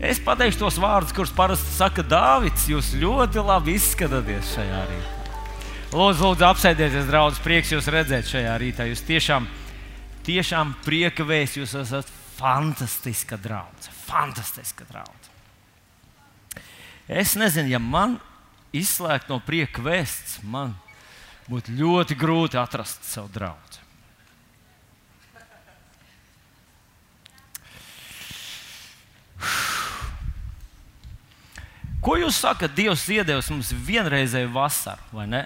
Es pateikšu tos vārdus, kurus parasti saka Dārvids. Jūs ļoti labi izskatāties šajā rītā. Lūdzu, lūdzu apsēdieties, draugs. Prieks jūs redzēt šajā rītā. Jūs tiešām, tiešām prieka vēsts. Jūs esat fantastiska draudzene. Fantastiska draudzene. Es nezinu, ja man izslēgt no prieka vēsts, man būtu ļoti grūti atrast savu draugu. Ko jūs sakat? Dievs iedevis mums vienreizēju vasaru, vai ne?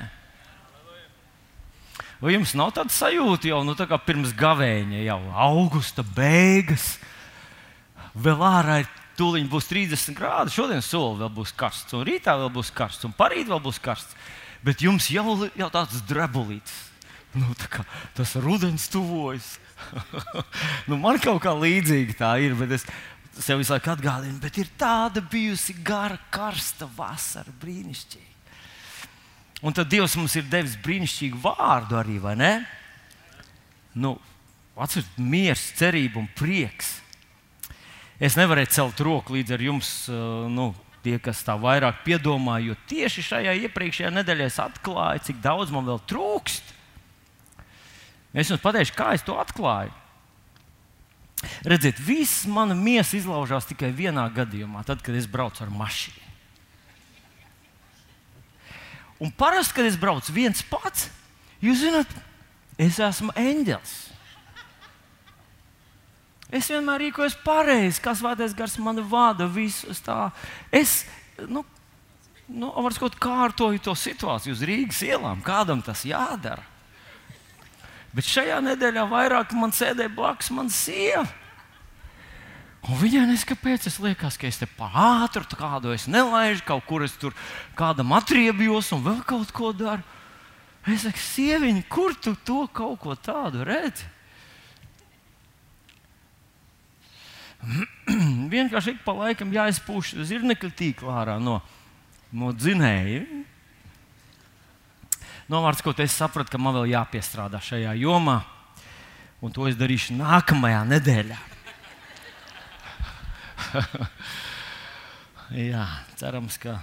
Vai jums nav tāda sajūta jau nu, tā pirms gavēņa, jau augusta beigas, vēl ārā ir tūlīt būs 30 grādi. Šodien soli vēl būs karsts, un rītā vēl būs karsts, un parīt vēl būs karsts. Bet jums jau ir tāds drebulīts. Nu, kā, tas rudens tuvojas. nu, man kaut kā līdzīga tā ir, bet es, sev visu laiku atgādinu, bet ir tāda bijusi gara, karsta vasara, brīnišķīga. Un tad Dievs mums ir devis brīnišķīgu vārdu arī, vai ne? Nu, Atcerieties, miers, cerība un prieks. Es nevarēju celt roku līdz ar jums, nu, tie, kas tā vairāk piedomā, jo tieši šajā iepriekšējā nedēļā es atklāju, cik daudz man vēl trūkst. Es jums pateikšu, kā es to atklāju. Redziet, viss mana miesa izlaužās tikai vienā gadījumā, tad, kad es braucu ar mašīnu. Un parasti, kad es braucu viens pats, jūs zināt, es esmu eņģelis. Es vienmēr rīkojos pareizi, kas vadīs gars mani vada, visus tā. Es, nu, nu varbūt kārtoju to situāciju uz Rīgas ielām, kādam tas jādara. Bet šajā nedēļā vairāk man sēdēja blakus mana sieva. Un viņai neskaidrs, es liekas, ka es te pāri kādu es nelaižu, kaut kur es tur kādam atriebjos un vēl kaut ko daru. Es saku, sieviņ, kur tu to kaut ko tādu redzi? Vienkārši ik pa laikam jāizpūš zirnekļa tīklā no, no dzinēja. Novārds, ko es sapratu, ka man vēl jāpiestrādā šajā jomā, un to es darīšu nākamajā nedēļā. jā, cerams, ka.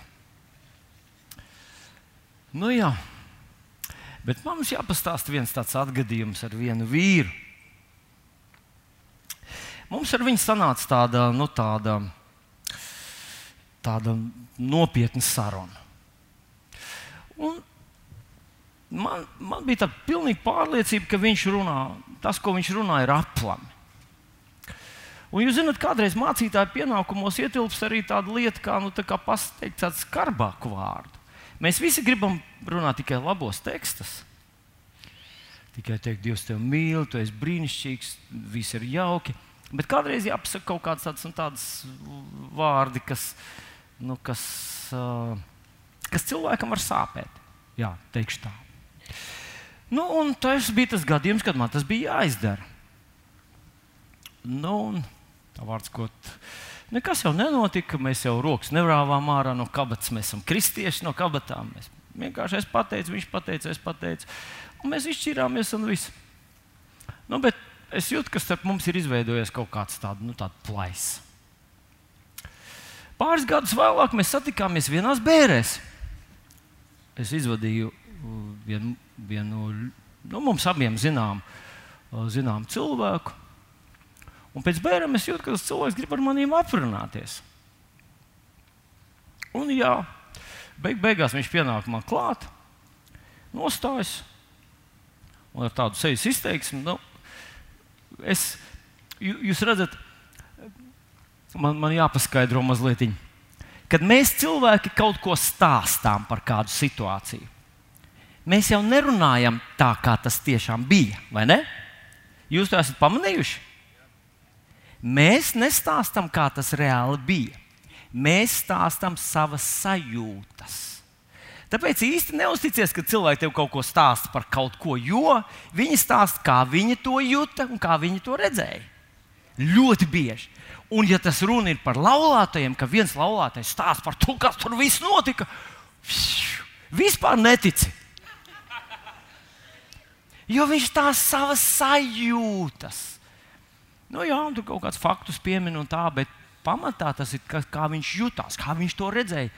Nu, jā. Bet mums jāpastāsta viens tāds atgadījums ar vienu vīru. Mums ar viņu sanāca tāda, nu, tāda, tāda nopietna saruna. Un man, man bija tāda pilnīga pārliecība, ka viņš runā, tas, ko viņš runā, ir aplami. Un jūs zināt, kādreiz mācītāju pienākumos ietilpst arī tāda lieta, kā, nu, tā kā pateikt tādu skarbāku vārdu. Mēs visi gribam runāt tikai labos tekstus. Tikai teikt, Dievs, tevi mīl, tu esi brīnišķīgs, viss ir jauki. Bet kādreiz jāpasaka kaut kāds tāds, nu, tāds vārdi, kas, nu, kas, uh, kas cilvēkam var sāpēt. Jā, teikšu tā. Nu, un tas bija tas gadījums, kad man tas bija jāizdara. Nu, tā vārds, ko nekas jau nenotika. Mēs jau rokas nevrāvām ārā no kabatas. Mēs esam kristieši no kabatām. Mēs vienkārši es pateicu, viņš pateica, es pateicu. Un mēs izšķirāmies un viss. Nu, bet es jūtu, ka starp mums ir izveidojies kaut kāds tāds nu, plais. Pāris gadus vēlāk mēs satikāmies vienās bērēs. Es izvadīju vienu, vienu nu, mums abiem zinām, zinām cilvēku. Un pēc bērniem es jūtu, ka tas cilvēks grib ar maniem aprunāties. Un jā, beig beigās viņš pienāk man klāt, nostājas un ar tādu sejas izteiksmi. Nu, es, jūs redzat, man, man jāpaskaidro mazliet. Kad mēs cilvēki kaut ko stāstām par kādu situāciju, mēs jau nerunājam tā, kā tas tiešām bija. Vai ne? Jūs to esat pamanījuši? Mēs nestāstām, kā tas reāli bija. Mēs stāstām savas sajūtas. Tāpēc īsti neusticies, ka cilvēki tev kaut ko stāsta par kaut ko, jo viņi stāsta, kā viņi to jūta un kā viņi to redzēja. Ļoti bieži. Un, ja tas runa ir par laulātajiem, ka viens laulātais stāsta par to, kas tur viss notika, vispār netici. Jo viņš tās savas sajūtas. Nu, jā, tur kaut kāds faktus piemin un tā, bet pamatā tas ir, kā, kā viņš jutās, kā viņš to redzēja.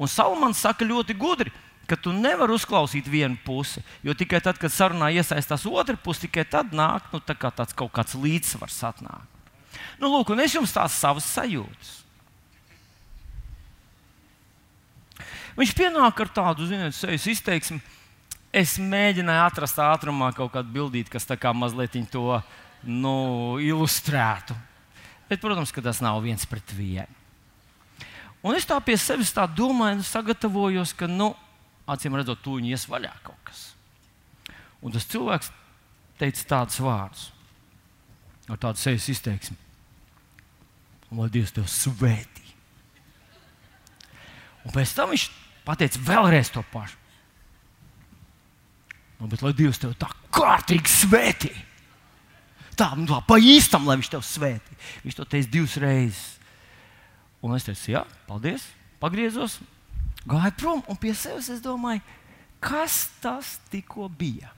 Un Salmans saka ļoti gudri, ka tu nevari uzklausīt vienu pusi, jo tikai tad, kad sarunā iesaistās otra puse, tikai tad nāk nu, tā kā tāds kaut kāds līdzsvars atnāk. Nu, lūk, un es jums tās savas sajūtas. Viņš pienāk ar tādu, ziniet, sejas izteiksmi. Es mēģināju atrast ātrumā kaut kādu bildīti, kas tā kā mazliet to nu, ilustrētu. Bet, protams, ka tas nav viens pret vienu. Un es tā pie sevis tā domāju, sagatavojos, ka, nu, acīm redzot, tūņi ies vaļā kaut kas. Un tas cilvēks teica tādus vārdus, ar tādu sejas izteiksmi. Lai Dievs tevi svētī. Un pēc tam viņš pateica vēlreiz to pašu. Nu, bet lai Dievs tevi tā kārtīgi svētī. Tā, nu, tā pa īstam, lai viņš tevi svētī. Viņš to teica divas reizes. Un es teicu, jā, paldies. Pagriezos, gāju prom un pie sevis es domāju, kas tas tikko bija.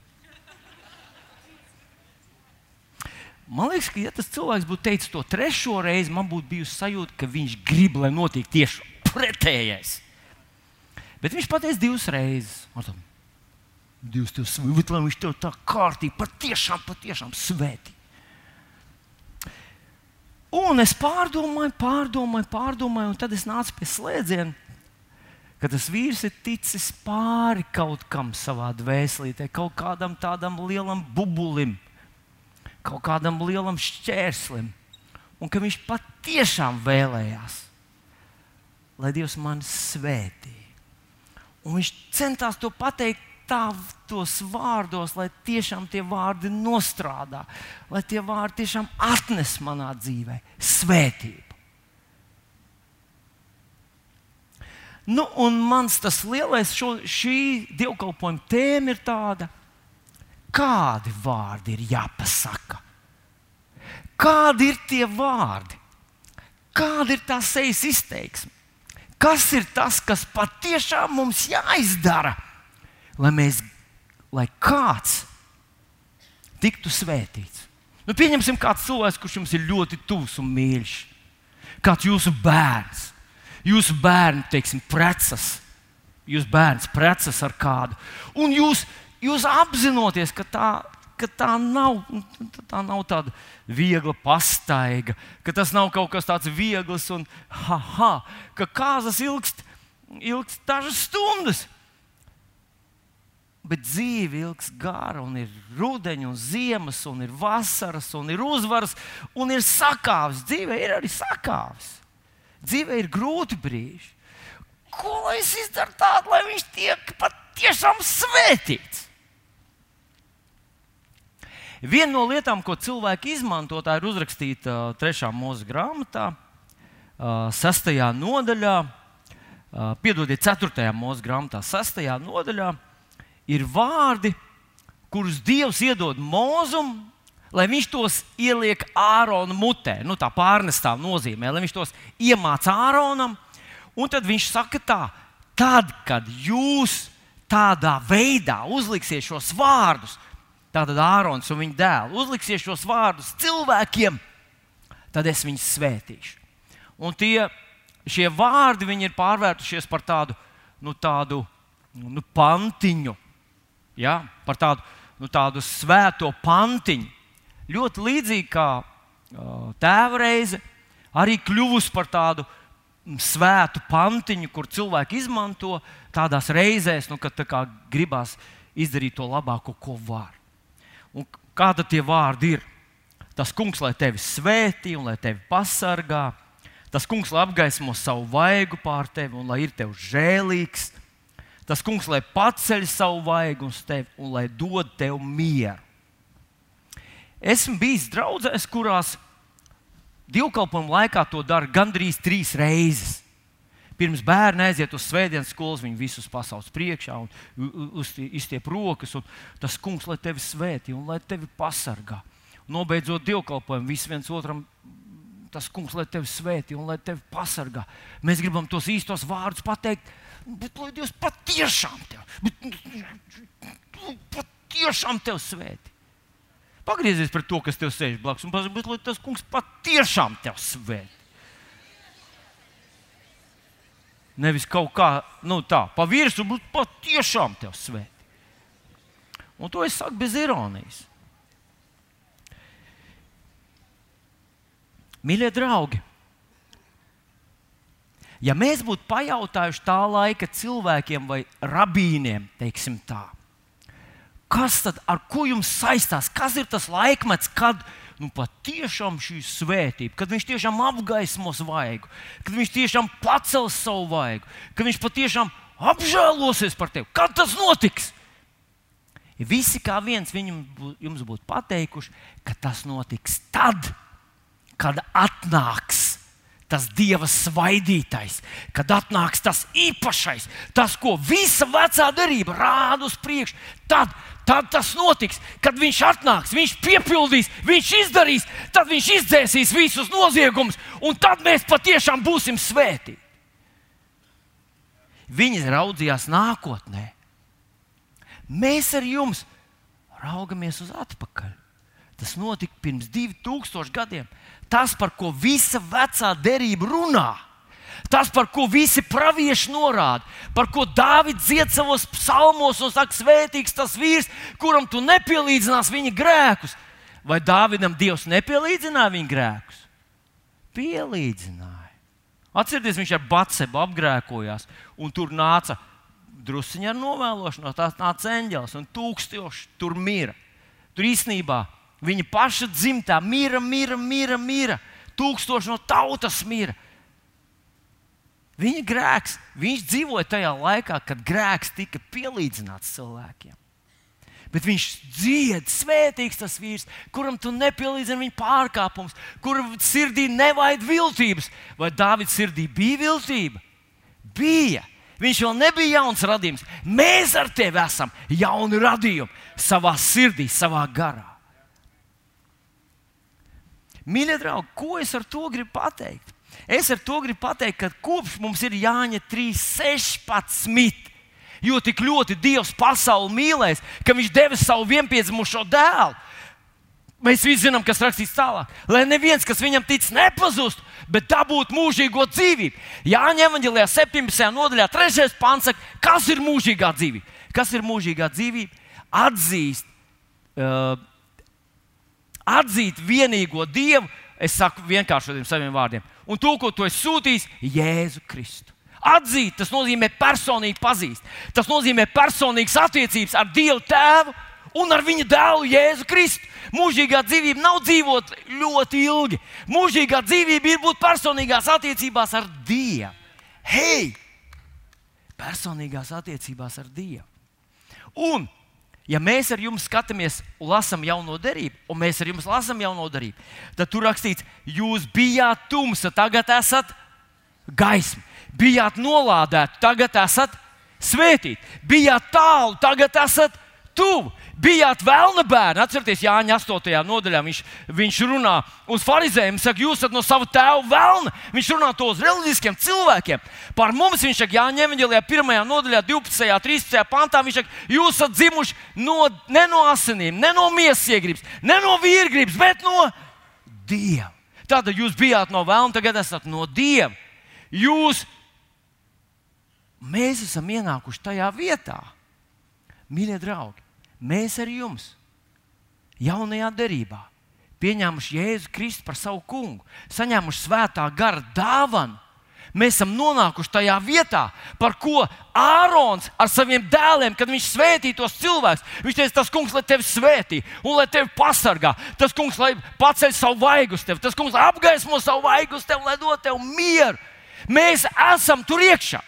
Man liekas, ka, ja tas cilvēks būtu teicis to trešo reizi, man būtu bijusi sajūta, ka viņš grib, lai notiek tieši pretējais. Bet viņš pateica divas reizes. Dievs tev svētī, lai viņš tev tā kārtīgi, patiešām, patiešām svētī. Un es pārdomāju, pārdomāju, pārdomāju, un tad es nācu pie slēdziena, ka tas vīrs ir ticis pāri kaut kam savā dvēselītē, kaut kādam tādam lielam bubulim, kaut kādam lielam šķērslim, un ka viņš patiešām vēlējās, lai Dievs mani svētī. Un viņš centās to pateikt tādos vārdos, lai tiešām tie vārdi nostrādā, lai tie vārdi tiešām atnes manā dzīvē svētību. Nu, un mans tas lielais šo, šī dievkalpojuma tēma ir tāda, kādi vārdi ir jāpasaka. Kādi ir tie vārdi? Kāda ir tā sejas izteiksme? Kas ir tas, kas patiešām mums jāizdara? Lai, mēs, lai kāds tiktu svētīts. Nu, pieņemsim, kāds cilvēks, kurš jums ir ļoti tuvs un mīļš. Kāds jūsu bērns, jūsu bērns, teiksim, precas, jūsu bērns precas ar kādu. Un jūs, jūs apzinoties, ka tā, ka tā nav, tā nav tāda viegla pastaiga, ka tas nav kaut kas tāds viegls un ha, ha, ka kāzas ilgst, ilgst dažas stundas bet dzīve ilgs gara, un ir rudeņi, un ziemas, un ir vasaras, un ir uzvaras, un ir sakāves. Dzīve ir arī sakāves. Dzīve ir grūti brīži. Ko lai es izdaru tādu, lai viņš tiek patiešām svētīts? Viena no lietām, ko cilvēki izmanto, ir uzrakstīta uh, trešā mūža grāmatā, uh, sastajā nodaļā, uh, piedodiet, ceturtajā mūža grāmatā, sastajā nodaļā ir vārdi, kurus Dievs iedod mūzum, lai viņš tos ieliek Ārona mutē. Nu, tā pārnestā nozīmē, lai viņš tos iemāca Āronam. Un tad viņš saka, tā, tad, kad jūs tādā veidā uzliksiet šos vārdus, tātad Ārons un viņa dēls uzliksiet šos vārdus cilvēkiem, tad es viņus svētīšu. Un tie, šie vārdi ir pārvērtušies par tādu, nu, tādu nu, pantiņu, ja, par tādu, nu, tādu svēto pantiņu. Ļoti līdzīgi kā uh, tēva reize, arī kļuvusi par tādu svētu pantiņu, kur cilvēki izmanto tādās reizēs, nu, kad tā gribās izdarīt to labāko, ko var. Un kāda tie vārdi ir? Tas kungs, lai tevi svētī un lai tevi pasargā, tas kungs, lai apgaismo savu vaigu pār tevi un lai ir tev žēlīgs, Tas kungs, lai paceļ savu vaigu uz tevi un lai dod tev mieru. Esmu bijis draudzēs, kurās divkalpojuma laikā to dara gandrīz trīs reizes. Pirms bērni aiziet uz svētdienas skolas, viņi visus pasaules priekšā un izstiep rokas. Tas kungs, lai tevi svētī un lai tevi pasargā. Nobeidzot dievkalpojumu, visi viens otram tas kungs, lai tevi svētī un lai tevi pasargā. Mēs gribam tos īstos vārdus pateikt bet lai Dievs patiešām tevi, bet, patiešām tevi svētī. Pagriezies pret to, kas tev sēž blakus, un pasakiet, lai tas kungs patiešām tevi svētī. Nevis kaut kā nu, tā, pa virsmu, bet patiešām tev svētī. Un to es saku bez ironijas. Mīļie draugi, ja mēs būtu pajautājuši tā laika cilvēkiem vai rabīniem, teiksim tā, kas tad ar ko jums saistās, kas ir tas laikmets, kad nu, patiešām šī svētība, kad viņš tiešām apgaismos vaigu, kad viņš tiešām pacels savu vaigu, kad viņš patiešām apžēlosies par tevi. Kad tas notiks? Ja visi kā viens viņam, jums būtu pateikuši, ka tas notiks tad, kad atnāks tas Dieva svaidītais, kad atnāks tas īpašais, tas, ko visa vecā derība rāda uz priekšu, tad, tad tas notiks. Kad viņš atnāks, viņš piepildīs, viņš izdarīs, tad viņš izdzēsīs visus noziegumus, un tad mēs patiešām būsim svēti. Viņi raudzījās nākotnē. Mēs ar jums raugamies uz atpakaļ. Tas notika pirms 2000 gadiem. Tas, par ko visa vecā derība runā, tas, par ko visi pravieši norāda, par ko Dārvids dzied savos psalmos un saka, svētīgs tas vīrs, kuram tu nepielīdzinās viņa grēkus. Vai Dāvidam Dievs nepielīdzināja viņa grēkus? Pielīdzināja. Atcerieties, viņš ar Batsebu apgrēkojās, un tur nāca drusciņā ar novēlošanos, tās nāca eņģēlis, un tūkstoši tur mira. Tur īstenībā Viņa paša dzimtā mira, mira, mira, mira. Tūkstoši no tautas mira. Viņa grēks, viņš dzīvoja tajā laikā, kad grēks tika pielīdzināts cilvēkiem. Bet viņš dzied, svētīgs tas vīrs, kuram tu nepielīdzini viņa pārkāpumus, kuram sirdī nevajag viltības. Vai Dāvidas sirdī bija viltība? Bija. Viņš vēl nebija jauns radījums. Mēs ar tevi esam jauni radījumi savā sirdī, savā garā. Mīļie draugi, ko es ar to gribu pateikt? Es ar to gribu pateikt, ka kopš mums ir Jāņa 3.16. Jo tik ļoti Dievs pasauli mīlēs, ka Viņš deva savu vienpiedzimušo dēlu. Mēs visi zinām, kas rakstīts tālāk. Lai neviens, kas viņam tic, nepazustu, bet dabūtu mūžīgo dzīvību. Jāņem Evanģelijā 17. nodaļā, 3. pāns saka, kas ir mūžīgā dzīvība? Kas ir mūžīgā dzīvība? Atzīst. Uh, atzīt vienīgo Dievu, es saku vienkāršotiem saviem vārdiem, un to, ko tu esi sūtījis, Jēzu Kristu. Atzīt, tas nozīmē personīgi pazīt. Tas nozīmē personīgas attiecības ar Dievu Tēvu un ar viņa dēlu Jēzu Kristu. Mūžīgā dzīvība nav dzīvot ļoti ilgi. Mūžīgā dzīvība ir būt personīgās attiecībās ar Dievu. Hei! Personīgās attiecībās ar Dievu. Un Ja mēs ar jums skatāmies un lasām jauno derību, un mēs ar jums lasām jauno derību, tad tur rakstīts, jūs bijāt tumsa, tagad esat gaisma, bijāt nolādēti, tagad esat svētīti, bijāt tālu, tagad esat tuvu. Bijāt vēlna bērni, atcerieties, Jāņa 8. nodaļā. Viņš, viņš runā uz farizējiem, saka, jūs esat no sava tēva vēlna. Viņš runā to uz reliģiskiem cilvēkiem. Par mums viņš saka, Jāņa Evanģelijā, 1. nodaļā, 12. un 13. pantā. Viņš saka, jūs esat dzimuši no, ne no asinīm, ne no miesas iegribas, ne no vīrgribas, bet no Dieva. Tātad jūs bijāt no vēlna, tagad esat no Dieva. Jūs, mēs esam ienākuši tajā vietā, mīļie draugi mēs ar jums jaunajā derībā pieņēmuši Jēzu Kristu par savu kungu, saņēmuši svētā gara dāvanu. Mēs esam nonākuši tajā vietā, par ko Ārons ar saviem dēliem, kad viņš svētīja tos cilvēkus, viņš teica, tas kungs, lai tevi svētī un lai tevi pasargā. Tas kungs, lai paceļ savu vaigu uz tevi, tas kungs, lai apgaismo savu vaigu uz tevi, lai dod tev mieru. Mēs esam tur iekšā.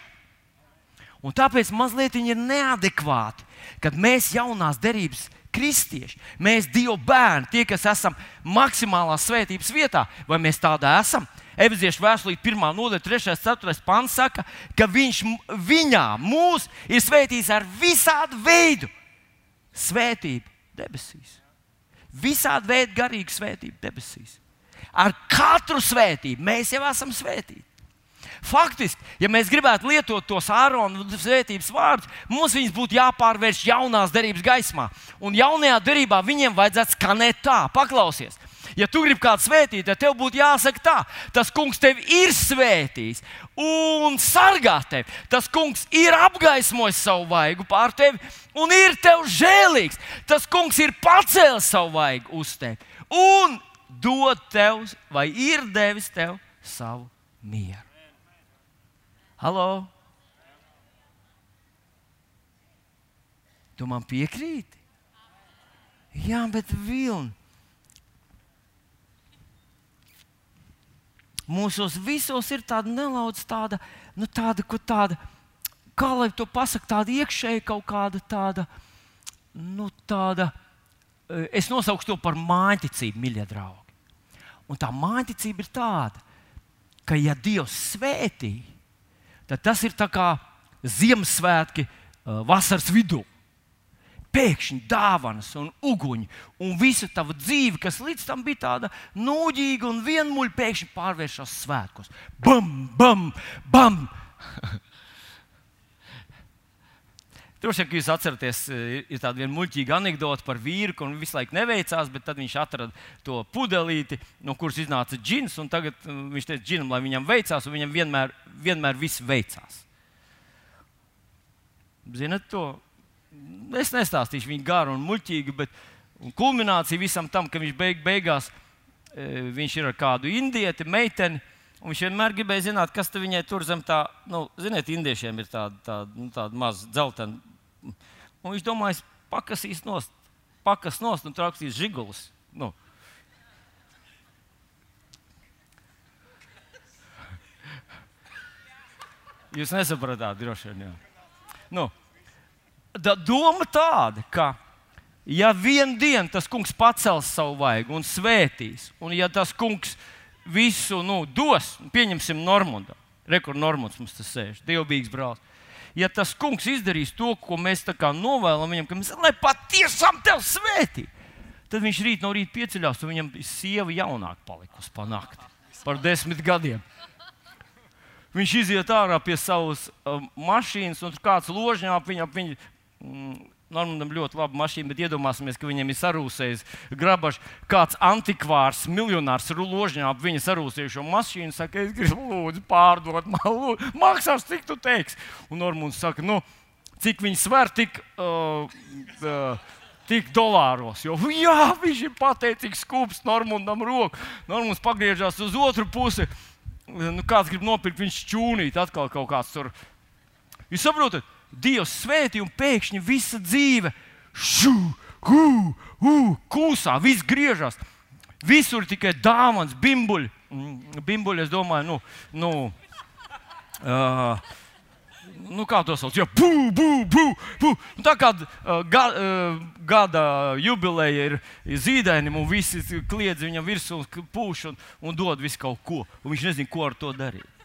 Un tāpēc mazliet ir neadekvāti kad mēs jaunās derības kristieši, mēs Dieva bērni, tie, kas esam maksimālā svētības vietā, vai mēs tādā esam? Efeziešu vēstulīt, 1. nodaļa, 3. un 4. pants saka, ka viņš viņā mūs ir svētījis ar visādu veidu svētību debesīs. Visādi veidi garīgu svētību debesīs. Ar katru svētību mēs jau esam svētīti. Faktiski, ja mēs gribētu lietot tos āronu svētības vārdus, mums viņus būtu jāpārvērš jaunās derības gaismā. Un jaunajā derībā viņiem vajadzētu skanēt tā, paklausies. Ja tu gribi kādu svētīt, tad tev būtu jāsaka tā, tas kungs tevi ir svētījis un sargā tevi. Tas kungs ir apgaismojis savu vaigu pār tevi un ir tev žēlīgs. Tas kungs ir pacēlis savu vaigu uz tevi un dod tev, vai ir devis tev savu mieru. Halo! Tu man piekrīti? Jā, bet vilni. Mūsos visos ir tāda nelaudz, tāda, nu, tāda, tāda, kā lai to pasakā, tāda iekšēja kaut kāda tāda, nu, tāda, eh, es nosaukšu to par mājiņticību, mīļie draugi. Un tā mājiņticība ir tāda, ka, ja Dievs svētī, tad tas ir kā Ziemassvētki vasaras vidū pēkšņi dāvanas un uguņi, un visa tava dzīve, kas līdz tam bija tāda nūģīga un vienmuļa, pēkšņi pārvēršas svētkos. Bam, bam, bam! Droši vien, ka jūs atceraties, ir tāda viena muļķīga anekdote par vīru, kuram visu laiku neveicās, bet tad viņš atrada to pudelīti, no kuras iznāca džins. Tagad uh, viņš teica, džinam, lai viņam veicās, un viņam vienmēr, vienmēr viss veicās. Zinat to? es nestāstīšu viņu garu un muļķīgi, bet un kulminācija visam tam, ka viņš beig, beigās e, viņš ir ar kādu indieti, meiteni. Un viņš vienmēr gribēja zināt, kas viņai tur zem tā, nu, ziniet, indiešiem ir tāda, tāda, nu, tāda maza dzeltena. Un viņš domāja, pakasīs nost, pakas nost un trauksīs žigulis. Nu. Jūs nesapratāt, droši vien. Jā. Nu, da, doma tāda, ka, ja vien dienu tas kungs pacels savu vaigu un svētīs, un ja tas kungs visu nu, dos, pieņemsim Normundu, rekords Normunds mums tas sēž, dievbijīgs brālis. Ja tas kungs izdarīs to, ko mēs novēlam viņam, ka mēs lai patiešām tevi svētī, tad viņš rīt no rīta pieceļās, un viņam sieva jaunāka palikusi pa nakti, par desmit gadiem. Viņš iziet ārā pie savas uh, mašīnas, un kāds ložņā ap viņu, ap viņu Mm, Normālam ļoti laba mašīna, bet iedomāsimies, ka viņam ir sarūsējis grabažs. Kāds antikvārs, miljonārs ložņā ap viņa sarūsējušo mašīnu saka, es gribu lūdzu pārdot, man lūdzu, maksās, cik tu teiksi. Un Normāns saka, nu, cik viņi sver, tik. Uh, uh, Tik dolāros, jo jā, viņš ir pateicīgs, skūps, Normandam roku. Normāns pagriežās uz otru pusi. Nu, kāds grib nopirkt, viņš čūnīt, atkal kaut kāds tur. Jūs saprotat? Dievs svētī un pēkšņi visa dzīve šu, hu, hu, kūsā, viss griežas. Visur tikai dāvāns, bimbuļi. Mm, bimbuļi, es domāju, nu, nu, uh, nu kā to sauc? Jā, bū, bū, bū, bū. Un tā kā uh, ga, uh, gada jubileja ir zīdainim, un visi kliedz viņam virsū, pūš un, un dod visu kaut ko. Un viņš nezina, ko ar to darīt.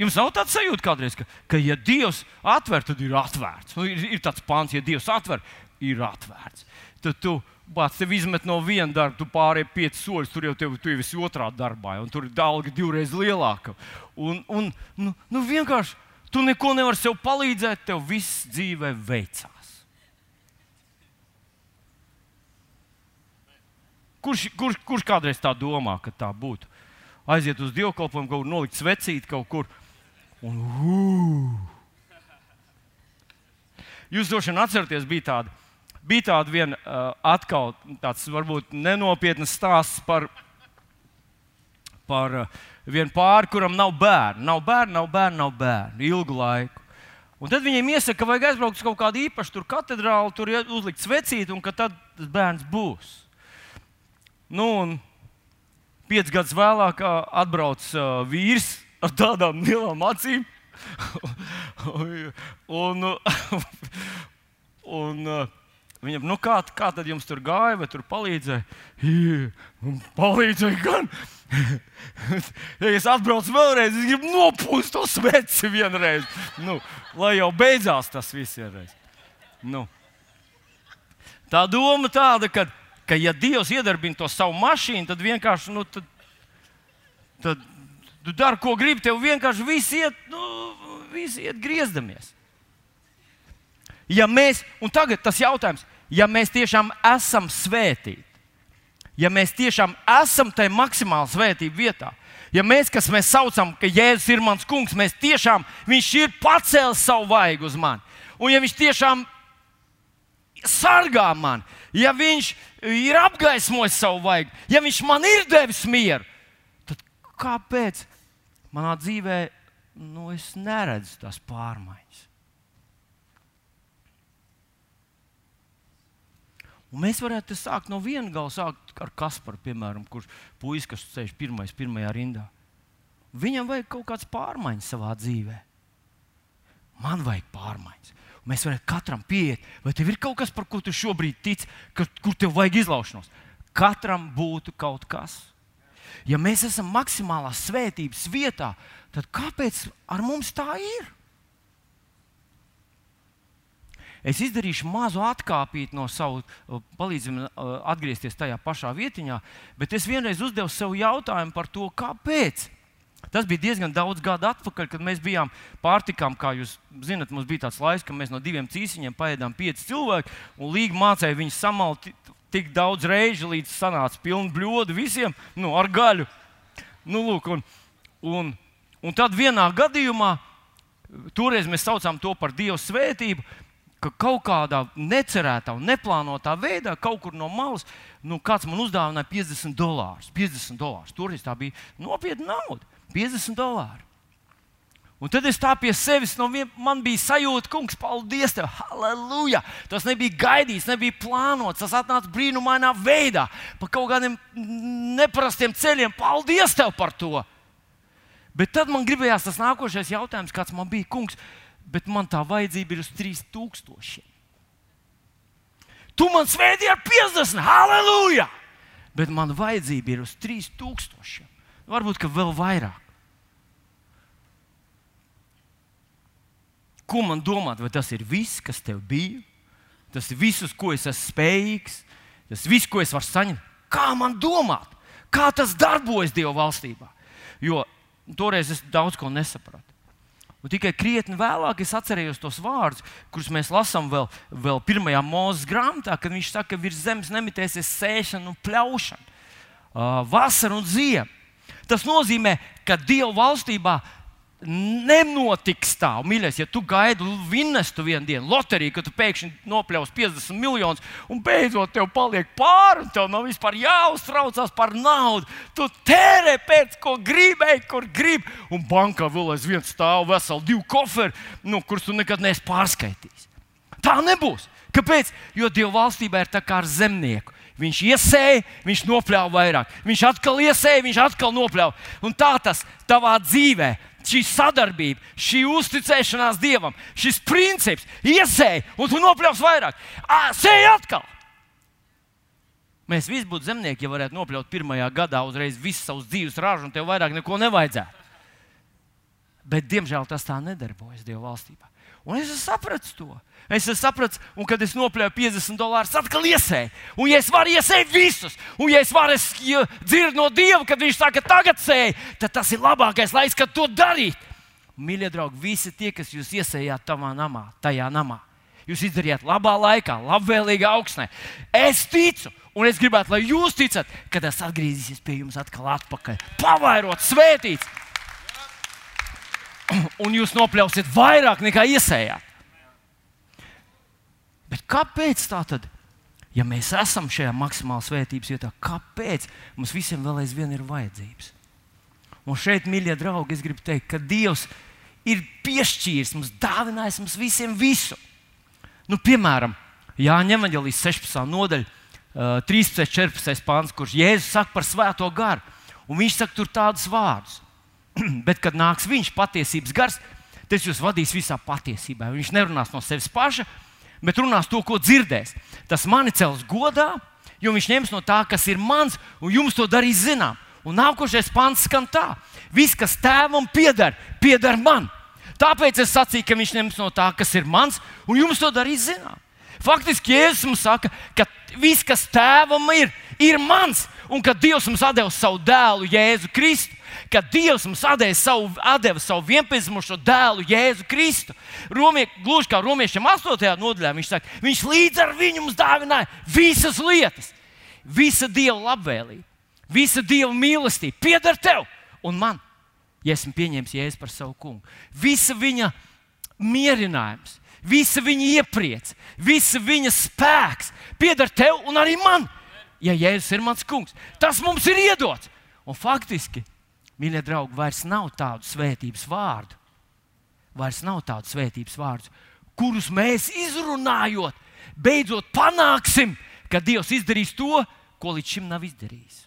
Jums nav tāds sajūta kādreiz, ka, ka ja Dievs atver, tad ir atvērts. Nu, ir, ir tāds pāns, ja Dievs atver, ir atvērts. Tad tu bāc, tev izmet no viena darba, tu pārēji pieci soļus, tur jau tev, tu esi otrā darbā, un tur ir alga divreiz lielāka. Un, un nu, nu vienkārši tu neko nevari sev palīdzēt, tev viss dzīvē veicās. Kurš, kurš, kurš kādreiz tā domā, ka tā būtu? Aiziet uz dievkalpojumu, kaut kur nolikt svecīt kaut kur Un, uh. Jūs droši vien atceraties, bija tāda, bija tāda viena uh, atkal tāds varbūt nenopietnas stāsts par, par uh, vienu pāri, kuram nav bērnu. Nav bērnu, nav bērnu, nav bērnu ilgu laiku. Un tad viņiem iesaka, ka vajag aizbraukt uz kaut kādu īpašu katedrāli, tur uzlikt svecīti, un ka tad tas bērns būs. Nu, un piecus gadus vēlāk atbrauc uh, vīrs ar tādām lielām acīm. un, un, viņam, nu kā, kā tad jums tur gāja, vai tur palīdzēja? Palīdzēja gan. ja es atbraucu vēlreiz, es gribu nopūst to sveci vienreiz. Nu, lai jau beidzās tas viss vienreiz. Nu. Tā doma tāda, ka, ka ja Dievs iedarbina to savu mašīnu, tad vienkārši nu, tad, tad Tu dari, ko gribi, tev vienkārši viss iet, nu, viss iet griezdamies. Ja mēs, un tagad tas jautājums, ja mēs tiešām esam svētīti, ja mēs tiešām esam tajā maksimāli svētību vietā, ja mēs, kas mēs saucam, ka Jēzus ir mans kungs, mēs tiešām viņš ir pacēlis savu vaigu uz mani. Un ja viņš tiešām sargā mani, ja viņš ir apgaismojis savu vaigu, ja viņš man ir devis mieru, tad kāpēc manā dzīvē nu, es neredzu tās pārmaiņas? Un mēs varētu sākt no viena gala, sākt ar Kasparu, piemēram, kurš puisis, kas sēž pirmais, pirmajā rindā. Viņam vajag kaut kādas pārmaiņas savā dzīvē. Man vajag pārmaiņas. Un mēs varam katram pieiet, vai tev ir kaut kas, par ko tu šobrīd tici, ka, kur tev vajag izlaušanos. Katram būtu kaut kas. Ja mēs esam maksimālā svētības vietā, tad kāpēc ar mums tā ir? es izdarīšu mazu atkāpīti no sava, palīdzim atgriezties tajā pašā vietiņā, bet es vienreiz uzdevu sev jautājumu par to, kāpēc. Tas bija diezgan daudz gadu atpakaļ, kad mēs bijām pārtikām. Kā jūs zinat, mums bija tāds laiks, kad mēs no diviem cīsiņiem paēdām pieci cilvēki, un Līga mācīja viņus samalt tik daudz reižu, līdz sanāca pilna bļoda visiem nu, ar gaļu. Nu, lūk, un, un, un tad vienā gadījumā, toreiz mēs saucām to par Dieva svētību, ka kaut kādā necerētā un neplānotā veidā, kaut kur no malas, nu, kāds man uzdāvināja 50 dolārus. 50 dolārus. Toreiz tā bija nopietna nauda. 50 dolāri. Un tad es tā pie sevis, no vien, man bija sajūta, kungs, paldies tev, halleluja. Tas nebija gaidīts, nebija plānots. Tas atnāca brīnumainā veidā, pa kaut kādiem neparastiem ceļiem. Paldies tev par to! Bet tad man gribējās tas nākošais jautājums, kāds man bija, kungs, bet man tā vajadzība ir uz 3000. Tu man svētīji ar 50, halleluja! Bet man vajadzība ir uz 3000. Varbūt vēl vairāk. Ko man domāt, vai tas ir viss, kas tev bija? Tas ir viss, uz ko es esmu spējīgs, tas viss, ko es varu saņemt. Kā man domāt? Kā tas darbojas Dieva valstībā? Jo toreiz es daudz ko nesapratu. Un tikai krietni vēlāk es atcerējos tos vārdus, kurus mēs lasām vēl, vēl pirmajā mūzes grāmatā, kad viņš saka, ka virs zemes nemitēsies sēšana un pļaušana, uh, vasara un ziema. Tas nozīmē, ka Dieva valstībā nenotiks tā, mīļais, ja tu gaidi vinnestu vienu dienu, loteriju, ka tu pēkšņi nopļaus 50 miljonus, un beidzot tev paliek pāri, un tev nav vispār jāuztraucās par naudu. Tu tērē pēc, ko gribēji, kur gribi, un bankā vēl aizvien stāv veseli divi koferi, nu, kurus tu nekad neesi pārskaitījis. Tā nebūs. Kāpēc? Jo Dieva valstībā ir tā kā ar zemnieku. Viņš iesēja, viņš nopļāva vairāk. Viņš atkal iesēja, viņš atkal nopļāva. Un tā tas tavā dzīvē šī sadarbība, šī uzticēšanās Dievam, šis princips iesēja, un tu nopļaus vairāk. Sēj atkal! Mēs visi būtu zemnieki, ja varētu nopļaut pirmajā gadā uzreiz visu savus dzīves ražu, un tev vairāk neko nevajadzētu. Bet, diemžēl, tas tā nedarbojas Dieva valstībā. Un es sapratu to. Es sapratu, un kad es nopļāvu 50 dolārus, atkal iesēju. Un, ja es varu iesēt visus, un ja es varu dzirdēt no Dieva, kad Viņš saka, tagad sēj, tad tas ir labākais laiks, kad to darīt. Mīļie draugi, visi tie, kas jūs iesējāt tavā namā, tajā namā, jūs izdarījāt labā laikā, labvēlīgā augsnē. Es ticu, un es gribētu, lai jūs ticat, ka tas atgriezīsies pie jums atkal atpakaļ. Pavairot, svētīts! Un jūs nopļausiet vairāk nekā iesējāt. Bet kāpēc tā tad? Ja mēs esam šajā maksimālā svētības vietā, kāpēc mums visiem vēl aizvien ir vajadzības? Un šeit, mīļie draugi, es gribu teikt, ka Dievs ir piešķīris mums, dāvinājis mums visiem visu. Nu, piemēram, Jāņa Evangelijas 16. nodaļa, 13. 14. pāns, kurš Jēzus saka par svēto garu. Un viņš saka tur tādus vārdus. Bet, kad nāks viņš, patiesības gars, tas jūs vadīs visā patiesībā. Viņš nerunās no sevis paša, bet runās to, ko dzirdēs. Tas mani cels godā, jo viņš ņems no tā, kas ir mans, un jums to darīs zinām. Un nākošais pants skan tā: Viss, kas tēvam pieder, pieder man. Tāpēc es sacīju, ka viņš ņems no tā, kas ir mans, un jums to darīs zinām. Faktiski Jēzus mums saka, ka viss, kas tēvam ir, ir mans, un kad Dievs mums deva savu dēlu, Jēzu Kristu, kad Dievs mums deva savu, atdeva savu vienpiedzimušo dēlu, Jēzu Kristu. Romie, gluži kā romiešiem 8. nodaļā, viņš saka, viņš līdz ar viņu mums dāvināja visas lietas, visa Dieva labvēlība, visa Dieva mīlestība pieder tev un man, ja esmu pieņēmis Jēzu par savu kungu. Visa viņa mierinājums, visa viņa iepriece, visa viņa spēks pieder tev un arī man. Ja Jēzus ir mans kungs, tas mums ir iedots. Un faktiski, mīļie draugi, vairs nav tādu svētības vārdu. Vairs nav tādu svētības vārdu, kurus mēs izrunājot, beidzot panāksim, ka Dievs izdarīs to, ko līdz šim nav izdarījis.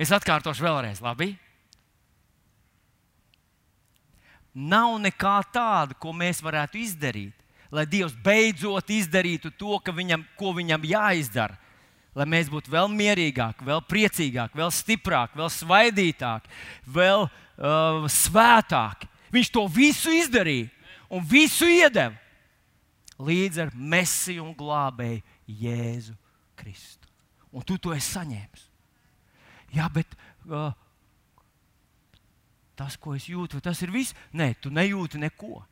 Es atkārtošu vēlreiz, labi? Nav nekā tāda, ko mēs varētu izdarīt, lai Dievs beidzot izdarītu to, viņam, ko viņam jāizdara. Lai mēs būtu vēl mierīgāki, vēl priecīgāki, vēl stiprāki, vēl svaidītāki, vēl uh, svētāki. Viņš to visu izdarīja un visu iedeva līdz ar mesiju un glābēju Jēzu Kristu. Un tu to esi saņēmis. Jā, bet uh, tas, ko es jūtu, tas ir viss. Nē, tu nejūti neko.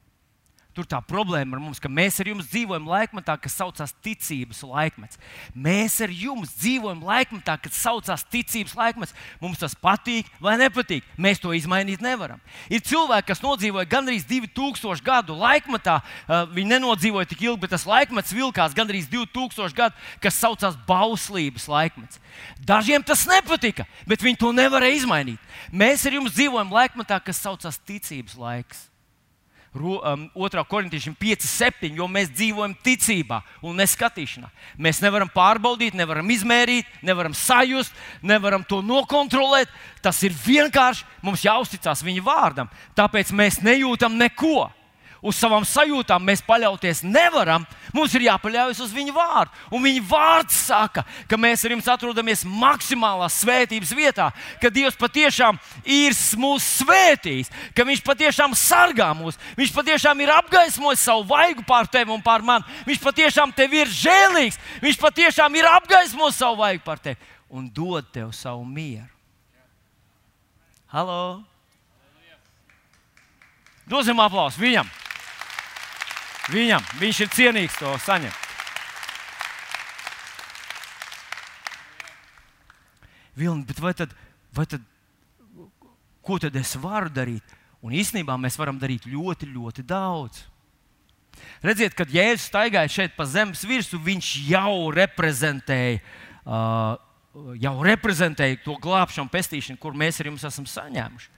Tur tā problēma ar mums, ka mēs ar jums dzīvojam laikmetā, kas saucās ticības laikmets. Mēs ar jums dzīvojam laikmetā, kas saucās ticības laikmets. Mums tas patīk vai nepatīk. Mēs to izmainīt nevaram. Ir cilvēki, kas nodzīvoja gandrīz 2000 gadu laikmetā. Uh, viņi nenodzīvoja tik ilgi, bet tas laikmets vilkās gandrīz 2000 gadu, kas saucās bauslības laikmets. Dažiem tas nepatika, bet viņi to nevarēja izmainīt. Mēs ar jums dzīvojam laikmetā, kas saucās ticības laiks 2. korintiešiem 5, 7, jo mēs dzīvojam ticībā un neskatīšanā. Mēs nevaram pārbaudīt, nevaram izmērīt, nevaram sajust, nevaram to nokontrolēt. Tas ir vienkārši mums jāuzticas viņa vārdam. Tāpēc mēs nejūtam neko uz savām sajūtām mēs paļauties nevaram. Mums ir jāpaļaujas uz viņa vārdu. Un viņa vārds saka, ka mēs ar jums atrodamies maksimālā svētības vietā, ka Dievs patiešām ir mūsu svētījis, ka Viņš patiešām sargā mūs, Viņš patiešām ir apgaismojis savu vaigu pār tevi un pār mani. Viņš patiešām tevi ir žēlīgs, Viņš patiešām ir apgaismojis savu vaigu pār tevi un dod tev savu mieru. Halo! Dosim aplausu viņam! Viņam, viņš ir cienīgs to saņemt. Vilni, bet vai tad, vai tad, ko tad es varu darīt? Un īstenībā mēs varam darīt ļoti, ļoti daudz. Redziet, kad Jēzus staigāja šeit pa zemes virsmu, viņš jau reprezentēja, uh, jau reprezentēja to glābšanu, pestīšanu, kur mēs ar jums esam saņēmuši.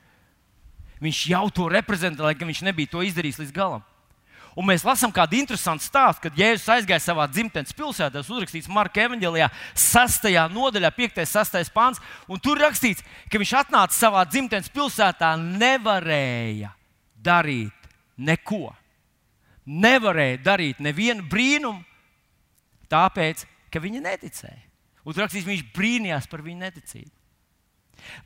Viņš jau to reprezentēja, lai gan viņš nebija to izdarījis līdz galam. Un mēs lasām kādu interesantu stāstu, kad Jēzus aizgāja savā dzimtenes pilsētā. Tas uzrakstīts Marka evanģēlijā, 6. nodaļā, 5. un 6. pāns. Tur rakstīts, ka viņš atnāca savā dzimtenes pilsētā, nevarēja darīt neko. Nevarēja darīt nevienu brīnumu, tāpēc, ka viņi neticēja. Un rakstīts, viņš brīnījās par viņu neticību.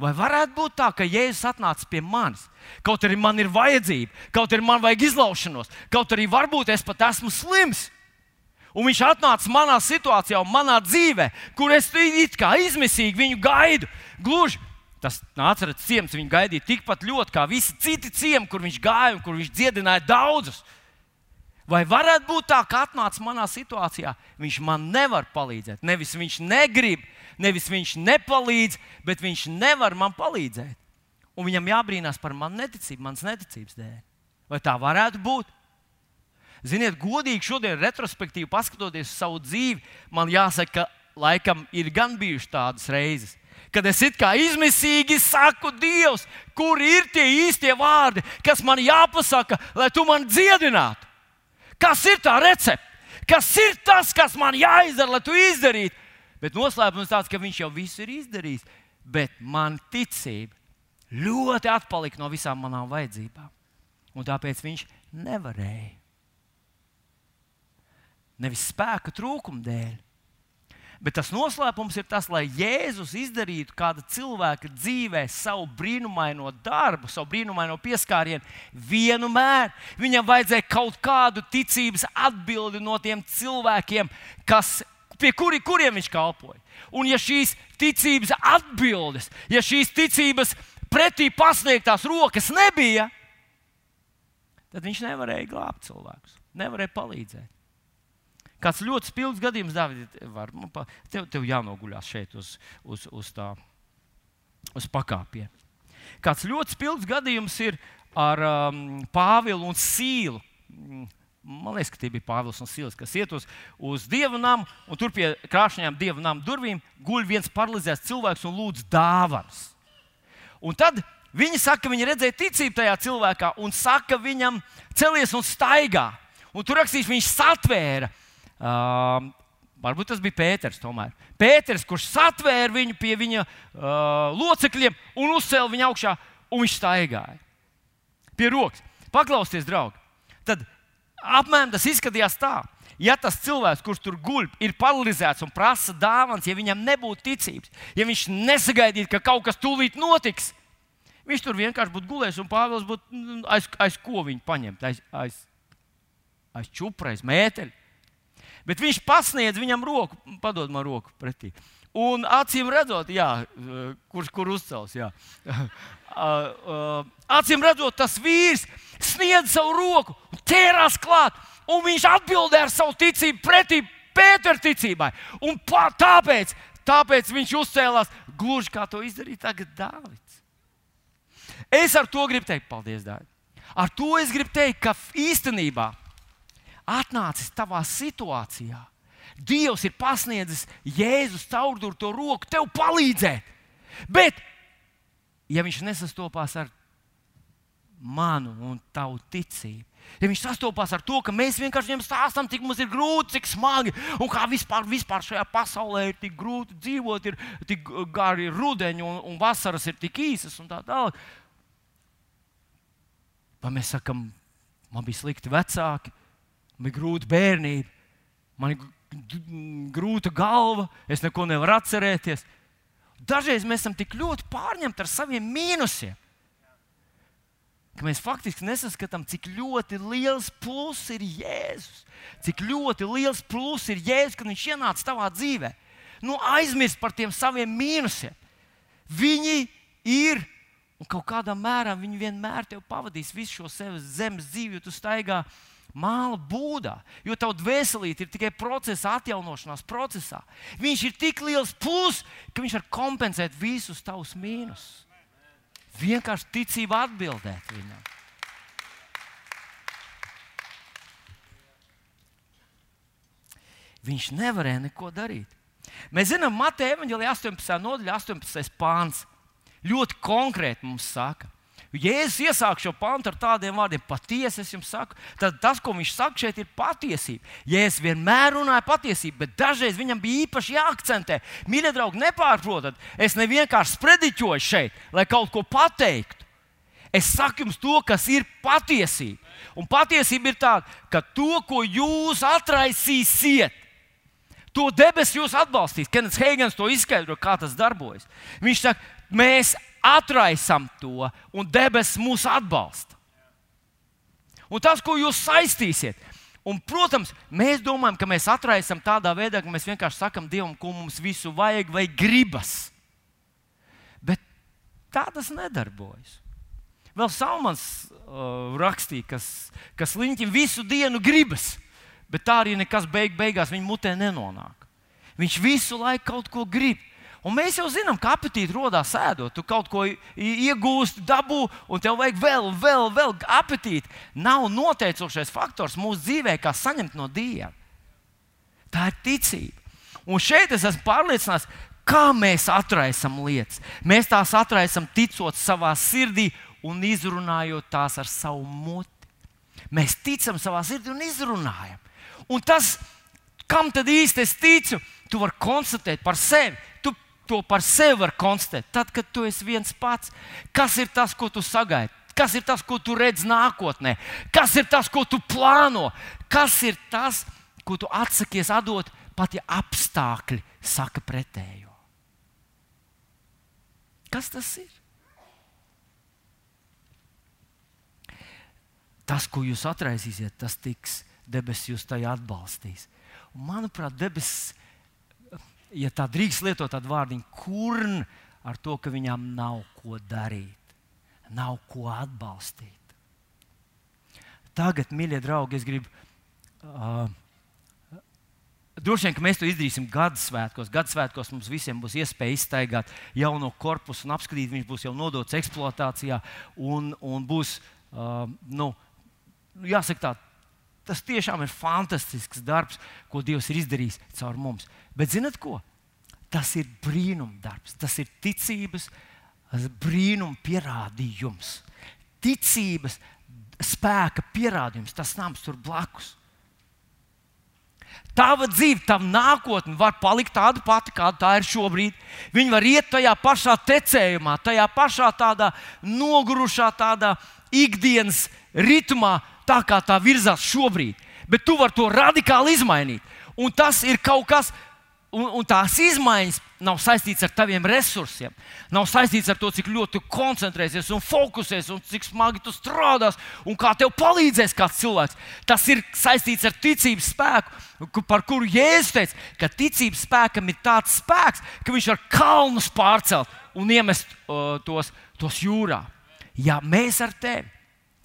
Vai varētu būt tā, ka Jēzus atnāca pie manis, kaut arī man ir vajadzība, kaut arī man vajag izlaušanos, kaut arī varbūt es pat esmu slims. Un viņš atnāca manā situācijā, manā dzīvē, kur es it kā izmisīgi viņu gaidu. Gluži tas atceras ciems, viņu gaidīja tikpat ļoti kā visi citi ciemi, kur viņš gāja un kur viņš dziedināja daudzus. Vai varētu būt tā, ka atnāca manā situācijā, viņš man nevar palīdzēt? Nevis viņš negrib, nevis viņš nepalīdz, bet viņš nevar man palīdzēt. Un viņam jābrīnās par manu neticību, manas neticības dēļ. Vai tā varētu būt? Ziniet, godīgi šodien, retrospektīvi paskatoties uz savu dzīvi, man jāsaka, ka laikam ir gan bijušas tādas reizes, kad es it kā izmisīgi saku, Dievs, kur ir tie īstie vārdi, kas man jāpasaka, lai tu man dziedinātu. Kas ir tā recepte? Kas ir tas, kas man jāizdara, lai to izdarītu? Bet noslēpums tāds, ka viņš jau visu ir izdarījis. Bet man ticība ļoti atpalika no visām manām vajadzībām. Un tāpēc viņš nevarēja. Nevis spēka trūkuma dēļ, Bet tas noslēpums ir tas, lai Jēzus izdarītu kāda cilvēka dzīvē savu brīnumaino darbu, savu brīnumaino pieskārienu vienmēr. Viņam vajadzēja kaut kādu ticības atbildi no tiem cilvēkiem, kas pie kuri, kuriem viņš kalpoja. Un ja šīs ticības atbildes, ja šīs ticības pretī pasniegtās rokas nebija, tad viņš nevarēja glābt cilvēkus, nevarēja palīdzēt. Kāds ļoti spilgts gadījums, Dārvid, tev, tev jānoguļās šeit uz, uz, uz tā, uz pakāpiena. Kāds ļoti spilgts gadījums ir ar um, Pāvilu un Sīlu. Man liekas, ka tie bija Pāvils un Sīls, kas iet uz, uz dievu namu, un tur pie krāšņām dievu namu durvīm guļ viens paralizēts cilvēks un lūdz dāvanas. Un tad viņi saka, ka viņi redzēja ticību tajā cilvēkā, un saka viņam, celies un staigā. Un tur rakstīts, viņš satvēra Uh, varbūt tas bija Pēters. Tomēr. Pēters, kurš satvēra viņu pie viņa uh, locekļiem un uzcēla viņu augšā, un viņš staigāja pie rokas. Paklausieties, draugi. Tad apmēram tas izskatījās tā. Ja tas cilvēks, kurš tur guļ, ir paralizēts un prasa dāvāns, ja viņam nebūtu ticības, ja viņš nesagaidītu, ka kaut kas tūlīt notiks, viņš tur vienkārši būtu gulējis un Pāvils būtu mm, aiz, aiz ko viņu paņemt, aiz, aiz, aiz čupra, aiz mēteļa. Bet viņš pasniedz viņam roku, padod man roku pretī. Un acīm redzot, jā, kurš kur uzcels, jā. acīm redzot, tas vīrs sniedz savu roku ķērās klāt. Un viņš atbildēja ar savu ticību pretī Pētera ticībai. Un tāpēc, tāpēc viņš uzcēlās gluži kā to izdarīja tagad Dārvids. Es ar to gribu teikt, paldies, Dārvid. Ar to es gribu teikt, ka īstenībā atnācis tavā situācijā. Dievs ir pasniedzis Jēzus caurdurto roku tev palīdzēt. Bet, ja viņš nesastopās ar manu un tavu ticību, ja viņš sastopās ar to, ka mēs vienkārši viņam stāstām, cik mums ir grūti, cik smagi un kā vispār, vispār šajā pasaulē ir tik grūti dzīvot, ir tik gari rudeņi un, un vasaras ir tik īsas un tā tālāk. Vai mēs sakām, man bija slikti vecāki, man ir grūta bērnība, man ir grūta galva, es neko nevaru atcerēties. Dažreiz mēs esam tik ļoti pārņemti ar saviem mīnusiem, ka mēs faktiski nesaskatām, cik ļoti liels pluss ir Jēzus. Cik ļoti liels pluss ir Jēzus, kad viņš ienāca tavā dzīvē. Nu, aizmirst par tiem saviem mīnusiem. Viņi ir, un kaut kādā mērā viņi vienmēr tev pavadīs visu šo zemes dzīvi, jo tu staigā māla būdā, jo tavs dvēselīte ir tikai procesa, atjaunošanās procesā. Viņš ir tik liels plus, ka viņš var kompensēt visus tavus mīnusus. Vienkārši ticība atbildēt viņam. Viņš nevarēja neko darīt. Mēs zinām, Mateja evanģēlīja 18. nodaļa, 18. pāns. Ļoti konkrēti mums saka, Jēzus iesāk šo pantu ar tādiem vārdiem: patiesi es jums saku, tad tas, ko viņš saka šeit, ir patiesība. Jēzus vienmēr runāja patiesību, bet dažreiz viņam bija īpaši jāakcentē. Mīļie draugi, nepārprotat, es nevienkārši sprediķoju šeit, lai kaut ko pateiktu. Es saku jums to, kas ir patiesība. Un patiesība ir tāda, ka to, ko jūs atraisīsiet, to debesis jūs atbalstīs. Kenets Heigans to izskaidro, kā tas darbojas. Viņš saka, mēs atraisam to, un debesis mūs atbalsta. Un tas, ko jūs saistīsiet, un, protams, mēs domājam, ka mēs atraisam tādā veidā, ka mēs vienkārši sakam Dievam, ko mums visu vajag vai gribas. Bet tā tas nedarbojas. Vēl Salmans uh, rakstīja, kas, kas liņķim visu dienu gribas, bet tā arī nekas beig, beigās viņa mutē nenonāk. Viņš visu laiku kaut ko grib. Un mēs jau zinām, ka apetīte radās ēdot. Tu kaut ko iegūsti, dabū, un tev vajag vēl, vēl, vēl apetīti. Nav noteicošais faktors mūsu dzīvē, kā saņemt no Dieva. Tā ir ticība. Un šeit es esmu pārliecināts, kā mēs atraisām lietas. Mēs tās atraisām ticot savā sirdī un izrunājot tās ar savu muti. Mēs ticam savā sirdī un izrunājam. Un tas, kam tad īsti es ticu, tu vari konstatēt par sevi to par sevi var konstatēt. Tad, kad tu esi viens pats, kas ir tas, ko tu sagaidi? Kas ir tas, ko tu redz nākotnē? Kas ir tas, ko tu plāno? Kas ir tas, ko tu atsakies atdot, pat ja apstākļi saka pretējo? Kas tas ir? Tas, ko jūs atraisīsiet, tas tiks debesis, jūs tajā atbalstīs. Un, manuprāt, debesis ja tā drīkst lietot tādu vārdu, kurn ar to, ka viņām nav ko darīt, nav ko atbalstīt. Tagad, mīļie draugi, es gribu. Uh, Droši vien, ka mēs to izdarīsim gada svētkos. Gada svētkos mums visiem būs iespēja iztaigāt jauno korpusu un apskatīt, viņš būs jau nodots eksploatācijā. Un, un būs, uh, nu, jāsaka, tā, tas tiešām ir fantastisks darbs, ko Dievs ir izdarījis caur mums. Bet zinat ko? Tas ir brīnums darbs, tas ir ticības brīnuma pierādījums. Ticības spēka pierādījums, tas nams tur blakus. Tava dzīve, tava nākotne var palikt tāda pati, kāda tā ir šobrīd. Viņa var iet tajā pašā tecējumā, tajā pašā tādā nogurušā, tādā ikdienas ritmā, tā kā tā virzās šobrīd. Bet tu vari to radikāli izmainīt. Un tas ir kaut kas, un, un tās izmaiņas nav saistīts ar taviem resursiem. Nav saistīts ar to, cik ļoti koncentrēsies un fokusēsies, un cik smagi tu strādās, un kā tev palīdzēs kāds cilvēks. Tas ir saistīts ar ticības spēku, par kuru Jēzus teica, ka ticības spēkam ir tāds spēks, ka viņš var kalnus pārcelt un iemest uh, tos, tos jūrā. Ja mēs ar tevi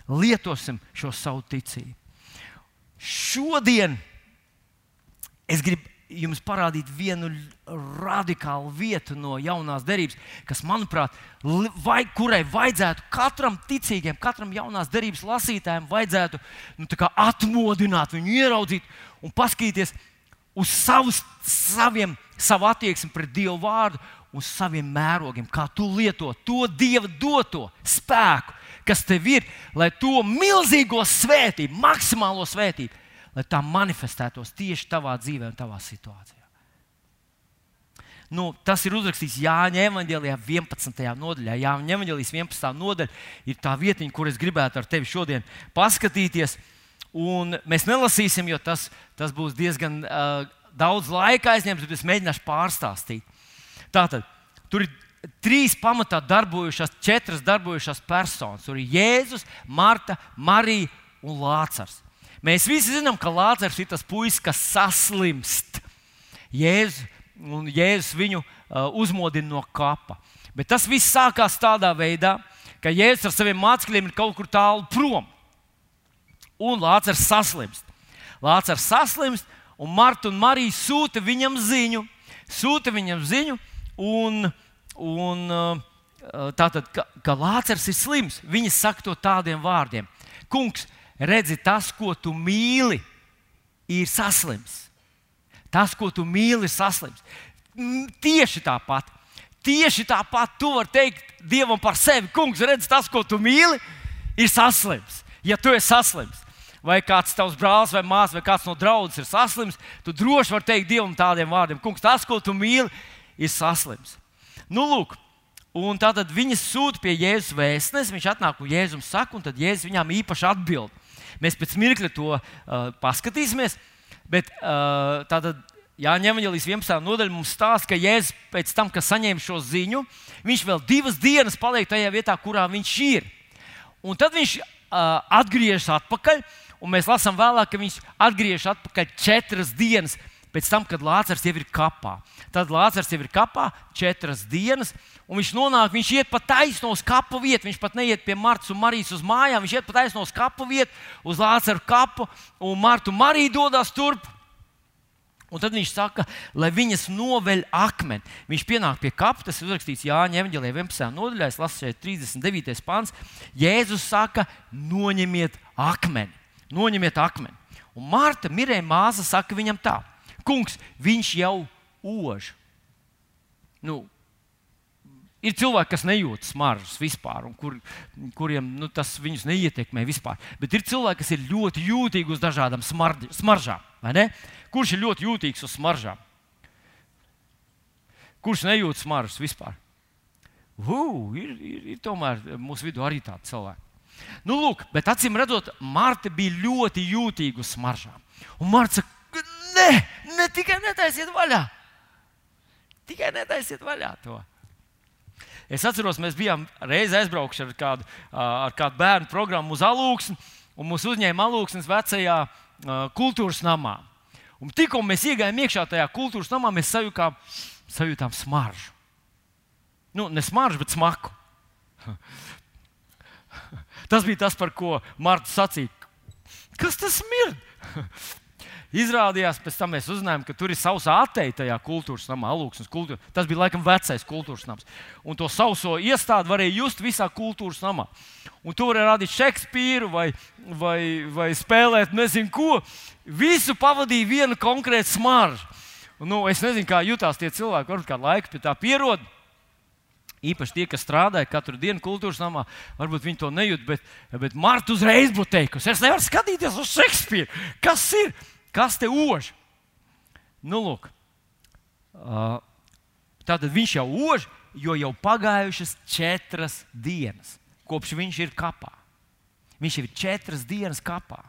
lietosim šo savu ticību, šodien es gribu jums parādīt vienu radikālu vietu no jaunās derības, kas, manuprāt, vai, kurai vajadzētu katram ticīgam, katram jaunās derības lasītājam, vajadzētu nu, atmodināt, viņu ieraudzīt un paskatīties uz savus, saviem, savu attieksmi pret Dievu vārdu, uz saviem mērogiem, kā tu lieto to Dieva doto spēku, kas tev ir, lai to milzīgo svētību, maksimālo svētību lai tā manifestētos tieši tavā dzīvē un tavā situācijā. Nu, tas ir uzrakstīts Jāņa Evangelijā, 11. nodaļā. Jāņa Evangelijas 11. nodaļa ir tā vietiņa, kur es gribētu ar tevi šodien paskatīties. Un mēs nelasīsim, jo tas, tas būs diezgan uh, daudz laika aizņemts, bet es mēģināšu pārstāstīt. Tātad, tur ir trīs pamatā darbojušās, četras darbojušās personas. Tur ir Jēzus, Marta, Marija un Lācars. Mēs visi zinām, ka Lācis ir tas puisis, kas saslimst. Jēzus, un Jēzus viņu uh, uzmodina no kapa. Bet tas viss sākās tādā veidā, ka Jēzus ar saviem mācekļiem ir kaut kur tālu prom. Un Lācis saslimst. Lācis saslimst, un Marta un Marija sūta viņam ziņu. Sūta viņam ziņu, un, un uh, tātad, ka, Lācis ir slims. Viņi saka to tādiem vārdiem: Kungs, redzi, tas, ko tu mīli, ir saslims. Tas, ko tu mīli, ir saslims. Tieši tāpat. Tieši tāpat tu vari teikt Dievam par sevi, Kungs, redz, tas, ko tu mīli, ir saslims. Ja tu esi saslims, vai kāds tavs brālis vai māsas, vai kāds no draudzes ir saslims, tu droši vari teikt Dievam tādiem vārdiem: Kungs, tas, ko tu mīli, ir saslims. Nu, lūk, un tad viņi sūta pie Jēzus vēstnes, viņš atnāk un Jēzus saka, un tad Jēzus viņām īpaši atbild. Mēs pēc mirkļa to uh, paskatīsimies. Bet uh, tātad Jāņem Evangelijas 11. nodaļa mums stāsta, ka Jēzus pēc tam, kad saņēma šo ziņu, viņš vēl divas dienas paliek tajā vietā, kurā viņš ir. Un tad viņš uh, atgriežas atpakaļ, un mēs lasām vēlāk, ka viņš atgriežas atpakaļ četras dienas pēc tam, kad Lācis jau ir kapā. Tad Lācis jau ir kapā četras dienas, un viņš nonāk, viņš iet pa taisno uz kapu vietu. Viņš pat neiet pie Martas un Marijas uz mājām, viņš iet pa taisno uz kapu vietu, uz Lācis kapu, un Marta un Marija dodas turp. Un tad viņš saka, lai viņas noveļ akmeni. Viņš pienāk pie kapa, tas ir uzrakstīts Jāņa Evanģelijā 11. nodaļā, šeit 39. pāns. Jēzus saka, noņemiet akmeni. Noņemiet akmeni. Un Marta, Mirēna māsa, saka viņam tā: Kungs, viņš jau ož. Nu, Ir cilvēki, kas nejūt smaržas vispār, un kur, kuriem nu, tas viņus neietekmē vispār. Bet ir cilvēki, kas ir ļoti jūtīgi uz dažādām smaržām. Kurš ir ļoti jūtīgs uz smaržām? Kurš nejūt smaržas vispār? Uu, ir, ir, ir tomēr mūsu vidū arī tādi cilvēki. Nu, lūk, bet acīm redzot, Marta bija ļoti jūtīga uz smaržām. Un Marta Nē, ne tikai netaisiet vaļā. Tikai netaisiet vaļā to. Es atceros, mēs bijām reizē aizbraukuši ar kādu, ar kādu bērnu programmu uz Alūksni, un mūs uzņēma Alūksnes vecajā kultūras namā. Un tikko mēs iegājām iekšā tajā kultūras namā, mēs sajūtām, sajūtām smaržu. Nu, ne smaržu, bet smaku. Tas bija tas, par ko Marta sacīja. Kas tas ir? Izrādījās, pēc tam mēs uzzinājām, ka tur ir sausa ateita tajā kultūras namā, alūksnes kultūra. Tas bija laikam vecais kultūras nams. Un to sauso iestādi varēja just visā kultūras namā. Un tur varēja radīt Šekspīru vai, vai, vai spēlēt nezinu ko. Visu pavadīja viena konkrēta smarža. Nu, es nezinu, kā jutās tie cilvēki, varbūt kādu laiku pie tā pierod. Īpaši tie, kas strādāja katru dienu kultūras namā, varbūt viņi to nejūt, bet, bet Marta uzreiz būtu teikusi, es nevaru skatīties uz Šekspīru. Kas ir? Kas te ož? Nu, lūk, tātad viņš jau ož, jo jau pagājušas četras dienas, kopš viņš ir kapā. Viņš ir četras dienas kapā.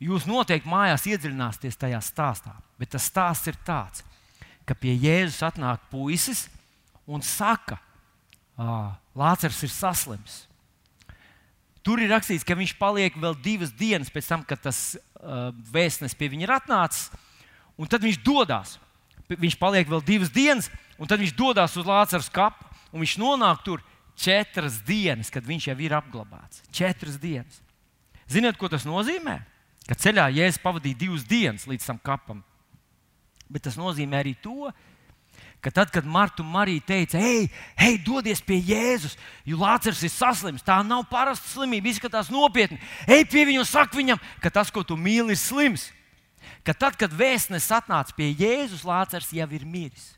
Jūs noteikti mājās iedziļināsieties tajā stāstā, bet tas stāsts ir tāds, ka pie Jēzus atnāk puisis un saka, Lācis ir saslims. Tur ir rakstīts, ka viņš paliek vēl divas dienas pēc tam, kad tas uh, vēstnesis pie viņa ir atnācis, un tad viņš dodas. Viņš paliek vēl divas dienas, un tad viņš dodas uz Lācaras kapu, un viņš nonāk tur četras dienas, kad viņš jau ir apglabāts. Četras dienas. Ziniet, ko tas nozīmē? Ka ceļā Jēzus pavadīja divas dienas līdz tam kapam. Bet tas nozīmē arī to, ka ka tad, kad Marta un Marija teica, ej, ej, dodies pie Jēzus, jo Lācis ir saslims, tā nav parasta slimība, izskatās nopietni. Ej pie viņa un saka viņam, ka tas, ko tu mīli, ir slims. Ka tad, kad vēstnesis atnāca pie Jēzus, Lācis jau ir miris.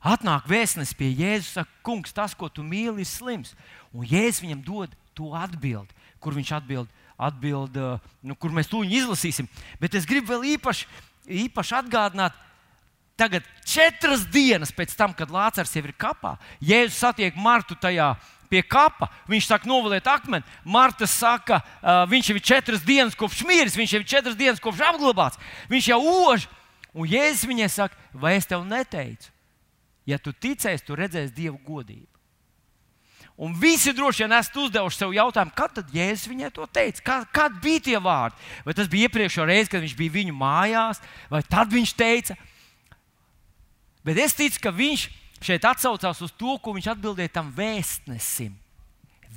Atnāk vēstnesis pie Jēzus, saka, kungs, tas, ko tu mīli, ir slims. Un Jēzus viņam dod to atbildi, kur viņš atbild, atbild nu, kur mēs to izlasīsim. Bet es gribu vēl īpaši īpaši atgādināt, tagad četras dienas pēc tam, kad Lācis jau ir kapā, Jēzus satiek Martu tajā pie kapa. Viņš saka, novaliet akmeni. Marta saka, uh, viņš jau ir četras dienas kopš miris, viņš jau ir četras dienas kopš apglabāts. Viņš jau ož. Un Jēzus viņai saka, vai es tev neteicu, ja tu ticēsi, tu redzēsi Dievu godību. Un visi droši vien esat uzdevuši sev jautājumu, kad tad Jēzus viņai to teica? Kad, kad bija tie vārdi? Vai tas bija iepriekšējā reizē, kad viņš bija viņu mājās, vai tad viņš teica? Bet es ticu, ka viņš šeit atsaucās uz to, ko viņš atbildēja tam vēstnesim.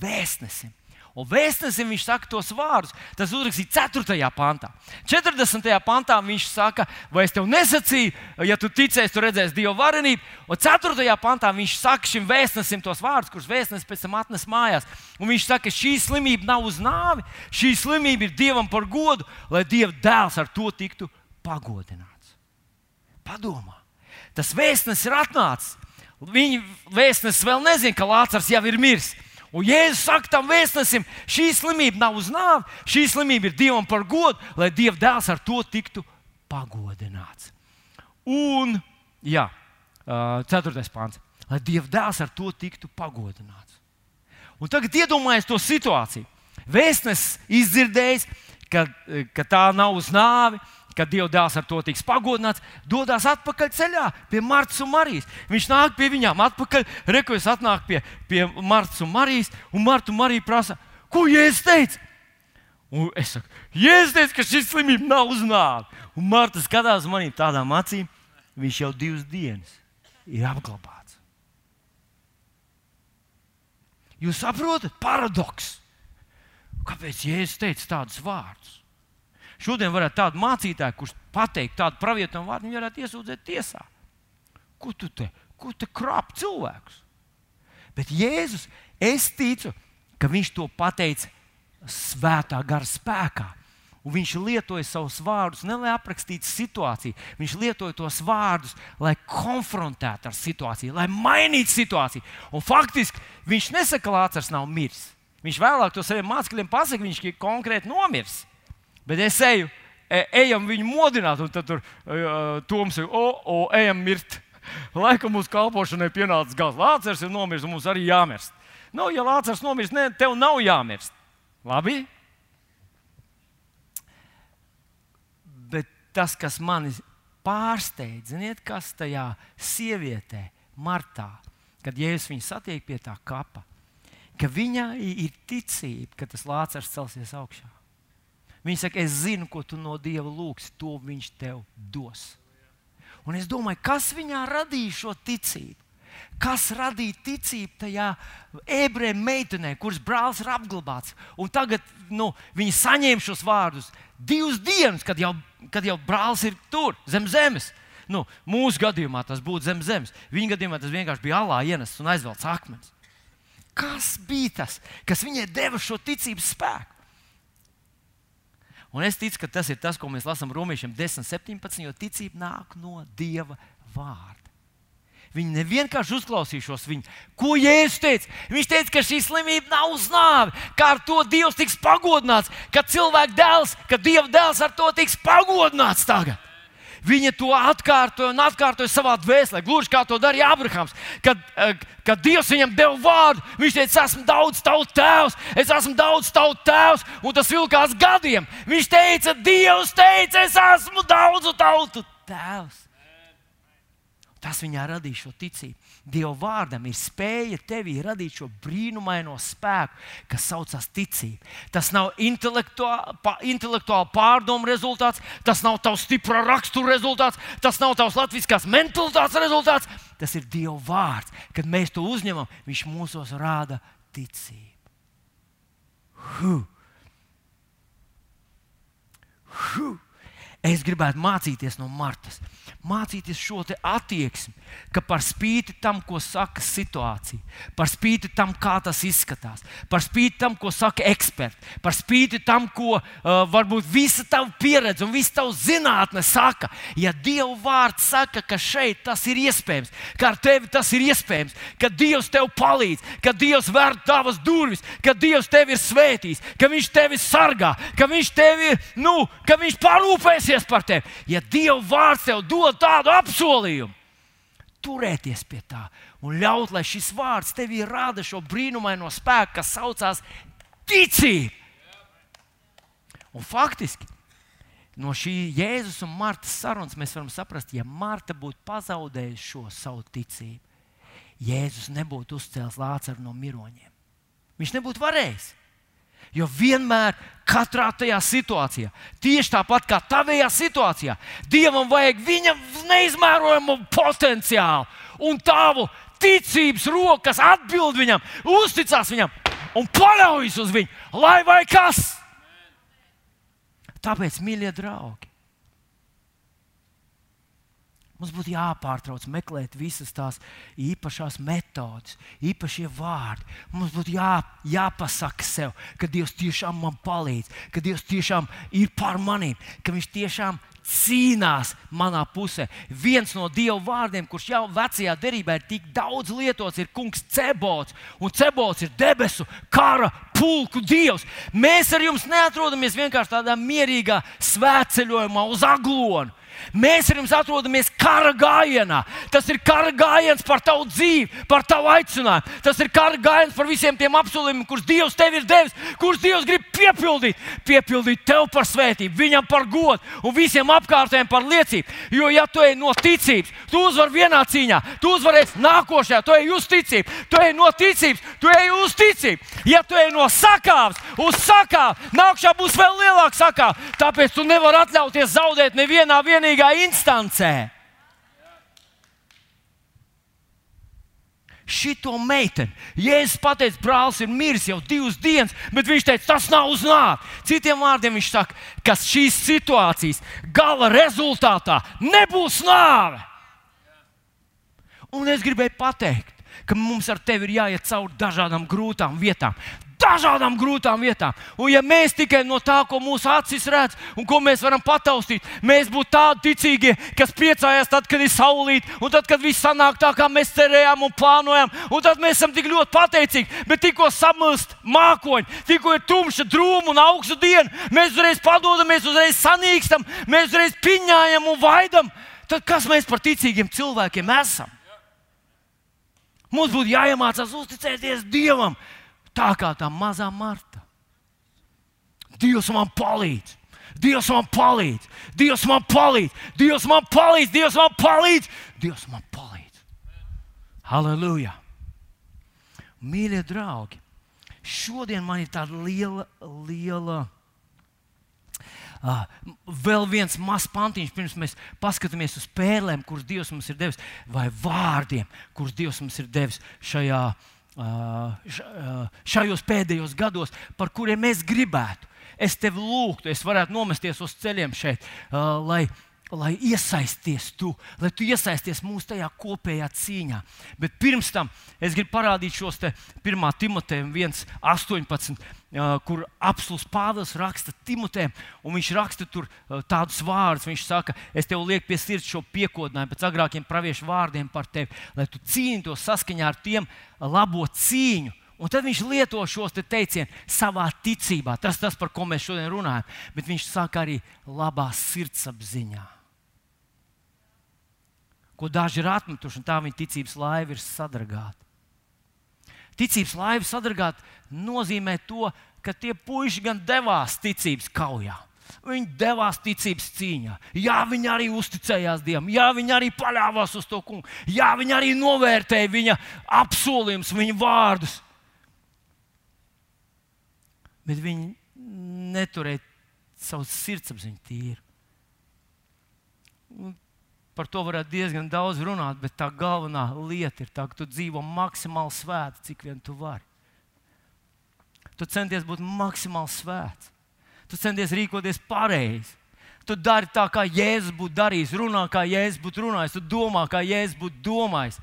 Vēstnesim. Un vēstnesim viņš saka tos vārdus. Tas uzrakstīts 4. pantā. 40. pantā viņš saka, vai es tev nesacīju, ja tu ticēsi, tu redzēsi Dieva varenību. Un 4. pantā viņš saka šim vēstnesim tos vārdus, kurus vēstnesis pēc tam atnes mājās. Un viņš saka, ka šī slimība nav uz nāvi, šī slimība ir Dievam par godu, lai Dieva dēls ar to tiktu pagodināts. Padomā, tas vēstnesis ir atnācis. Viņa vēstnesis vēl nezina, ka Lācis jau ir miris. Un Jēzus saka tam vēstnesim, šī slimība nav uz nāvi, šī slimība ir Dievam par godu, lai Dieva dēls ar to tiktu pagodināts. Un, jā, ceturtais pāns, lai Dieva dēls ar to tiktu pagodināts. Un tagad iedomājieties to situāciju. Vēstnesis izdzirdējis, ka, ka tā nav uz nāvi, kad Dieva dēls ar to tiks pagodināts, dodas atpakaļ ceļā pie Martas un Marijas. Viņš nāk pie viņām atpakaļ, rekurors atnāk pie, pie Martas un Marijas, un Marta un Marija prasa, ko Jēzus teica? Un es saku, Jēzus teica, ka šis slimība nav uz nāvi. Un Marta skatās manī tādām acīm, viņš jau divas dienas ir apglabāts. Jūs saprotat, paradoks. Kāpēc Jēzus teica tādus vārdus? Šodien varētu tādu mācītāju, kurš pateikt tādu pravietojumu vārdu, viņi varētu iesūdzēt tiesā. Ko tu te, ko te krāp cilvēkus? Bet Jēzus, es ticu, ka viņš to pateica svētā gara spēkā. Un viņš lietoja savus vārdus ne lai aprakstītu situāciju, viņš lietoja tos vārdus, lai konfrontētu ar situāciju, lai mainītu situāciju. Un faktiski viņš nesaka, ka Lācis nav miris. Viņš vēlāk to saviem mācekļiem pasakā, viņš ir konkrēti nomiris. Bet es eju, e, ejam viņu modināt, un tad tur uh, Toms ir, o, o, ejam mirt. Laikam mūsu kalpošanai pienācis gals. Lācis ir nomiris, un mums arī jāmirst. Nu, ja Lācis nomiris, ne, tev nav jāmirst. Labi? Bet tas, kas mani pārsteidz, ziniet, kas tajā sievietē, Martā, kad Jēzus viņu satiek pie tā kapa, ka viņai ir ticība, ka tas lācars celsies augšā. Viņa saka, es zinu, ko tu no Dieva lūgsi, to viņš tev dos. Un es domāju, kas viņā radīja šo ticību? Kas radīja ticību tajā ebreju meitenē, kuras brālis ir apglabāts? Un tagad nu, viņi saņēma šos vārdus divas dienas, kad jau, kad jau brālis ir tur, zem zemes. Nu, mūsu gadījumā tas būtu zem zemes. Viņa gadījumā tas vienkārši bija alā ienests un aizvelts akmens. Kas bija tas, kas viņai deva šo ticības spēku? Un es ticu, ka tas ir tas, ko mēs lasām Romiešiem 10, 17, jo ticība nāk no Dieva vārda. Viņi nevienkārši uzklausīšos viņu. Ko Jēzus teica? Viņš teica, ka šī slimība nav uz nāvi, kā ar to Dievs tiks pagodināts, ka cilvēka dēls, ka Dieva dēls ar to tiks pagodināts tagad. Viņa to atkārtoja un atkārtoja savā dvēselē, gluži kā to darīja Abrahams. Kad, eh, kad Dievs viņam deva vārdu, viņš teica, es esmu daudz tautu tēvs, es esmu daudz tautu tēvs, un tas vilkās gadiem. Viņš teica, Dievs teica, es esmu daudzu tautu tēvs. Tas viņā radīja šo ticību. Dieva vārdam ir spēja tevī radīt šo brīnumaino spēku, kas saucas ticība. Tas nav intelektuāli pārdomu rezultāts, tas nav tavs stipra rakstura rezultāts, tas nav tavs latviskās mentalitātes rezultāts. Tas ir Dieva vārds. Kad mēs to uzņemam, Viņš mūsos rāda ticību. Huh. Huh. Es gribētu mācīties no Martas. Mācīties šo attieksmi, ka par spīti tam, ko saka situācija, par spīti tam, kā tas izskatās, par spīti tam, ko saka eksperti, par spīti tam, ko uh, varbūt visa tava pieredze un visa tava zinātne saka, ja Dieva vārds saka, ka šeit tas ir iespējams, ka ar tevi tas ir iespējams, ka Dievs tev palīdz, ka Dievs vēr tavas durvis, ka Dievs tevi ir svētījis, ka Viņš tevi sargā, ka Viņš tevi, nu, ka Viņš parūpēsies par tevi. Ja Dieva vārds tev dod tādu apsolījumu. Turēties pie tā un ļaut, lai šis vārds tevī rāda šo brīnumaino spēku, kas saucās ticība. Un faktiski no šī Jēzus un Martas sarunas mēs varam saprast, ja Marta būtu pazaudējusi šo savu ticību, Jēzus nebūtu uzcēlis lācaru no miroņiem. Viņš nebūtu varējis. Jo vienmēr, katrā tajā situācijā, tieši tāpat kā tavējā situācijā, Dievam vajag viņa neizmērojamu potenciālu un tavu ticības rokas atbild viņam, uzticās viņam un paļaujas uz viņu, lai vai kas. Tāpēc, mīļie draugi, Mums būtu jāpārtrauc meklēt visas tās īpašās metodes, īpašie vārdi. Mums būtu jā, jāpasaka sev, ka Dievs tiešām man palīdz, ka Dievs tiešām ir par maniem, ka Viņš tiešām cīnās manā pusē. Viens no Dieva vārdiem, kurš jau vecajā derībā ir tik daudz lietots, ir kungs Cebots. Un Cebots ir debesu kara pulku dievs. Mēs ar jums neatrodamies vienkārši tādā mierīgā svētceļojumā uz aglonu. Mēs ar jums atrodamies kara gājienā. Tas ir kara gājiens par tavu dzīvi, par tavu aicinājumu. Tas ir kara gājiens par visiem tiem apsolījumiem, kurus Dievs tev ir devis, kurus Dievs grib piepildīt. Piepildīt tev par svētību, viņam par godu un visiem apkārtējiem par liecību. Jo, ja tu ej no ticības, tu uzvari vienā cīņā, tu uzvarēsi nākošajā, tu ej uz ticību, tu ej no ticības, tu ej uz ticību. Ja tu ej no sakāves uz sakāvi, nākamā būs vēl lielāka sakāve. Tāpēc tu nevari atļauties zaudēt nevienā vienā vienīgā instancē. Šito meiteni. Jēzus pateica, brālis ir miris jau divas dienas, bet viņš teica, tas nav uz nāvi. Citiem vārdiem viņš saka, ka šīs situācijas gala rezultātā nebūs nāve. Un es gribēju pateikt, ka mums ar tevi ir jāiet cauri dažādām grūtām vietām dažādām grūtām vietām. Un, ja mēs tikai no tā, ko mūsu acis redz un ko mēs varam pataustīt, mēs būtu tādi ticīgie, kas priecājās tad, kad ir saulīt, un tad, kad viss sanāk tā, kā mēs cerējām un plānojām, un tad mēs esam tik ļoti pateicīgi. Bet tikko samilst mākoņi, tikko ir tumša, drūma un augsta diena, mēs uzreiz padodamies, uzreiz sanīkstam, mēs uzreiz piņājam un vaidam. Tad kas mēs par ticīgiem cilvēkiem esam? Mums būtu jāiemācās uzticēties Dievam, tā kā tā mazā Marta. Dievs man palīdz! Dievs man palīdz! Dievs man palīdz! Dievs man palīdz! Dievs man palīdz! Dievs man palīdz! Halleluja! Mīļie draugi! šodien man ir tāda liela, liela. Uh, vēl viens mazs pantiņš, pirms mēs paskatāmies uz pērlēm, kuras Dievs mums ir devis, vai vārdiem, kurus Dievs mums ir devis šajā, uh, šajos pēdējos gados, par kuriem mēs gribētu. Es tevi lūgtu, es varētu nomesties uz ceļiem šeit, uh, lai lai iesaisties tu, lai tu iesaisties mūsu tajā kopējā cīņā. Bet pirms tam es gribu parādīt šos 1. Timoteja 1,18, kur apelsīns Pāvils raksta Timotejam, un viņš raksta tur tādus vārdus. Viņš saka, es tev lieku pie sirds šo piekodinājumu pēc agrākiem praviešu vārdiem par tevi, lai tu cīnītos saskaņā ar tiem labo cīņu. Un tad viņš lieto šos te teicienus savā ticībā. Tas tas, par ko mēs šodien runājam. Bet viņš saka arī labā sirdsapziņā ko daži ir atmetuši, un tā viņa ticības laiva ir sadragāta. Ticības laiva sadragāta nozīmē to, ka tie puiši gan devās ticības kaujā. Viņi devās ticības cīņā. Jā, viņi arī uzticējās Dievam, jā, viņi arī paļāvās uz to kungu, jā, viņi arī novērtēja viņa apsolījumus, viņa vārdus. Bet viņi neturēja savu sirdsapziņu tīru. Par to varētu diezgan daudz runāt, bet tā galvenā lieta ir tā, ka tu dzīvo maksimāli svēti, cik vien tu vari. Tu centies būt maksimāli svēts. Tu centies rīkoties pareizi. Tu dari tā, kā Jēzus būtu darījis, runā, kā Jēzus būtu runājis, tu domā, kā Jēzus būtu domājis.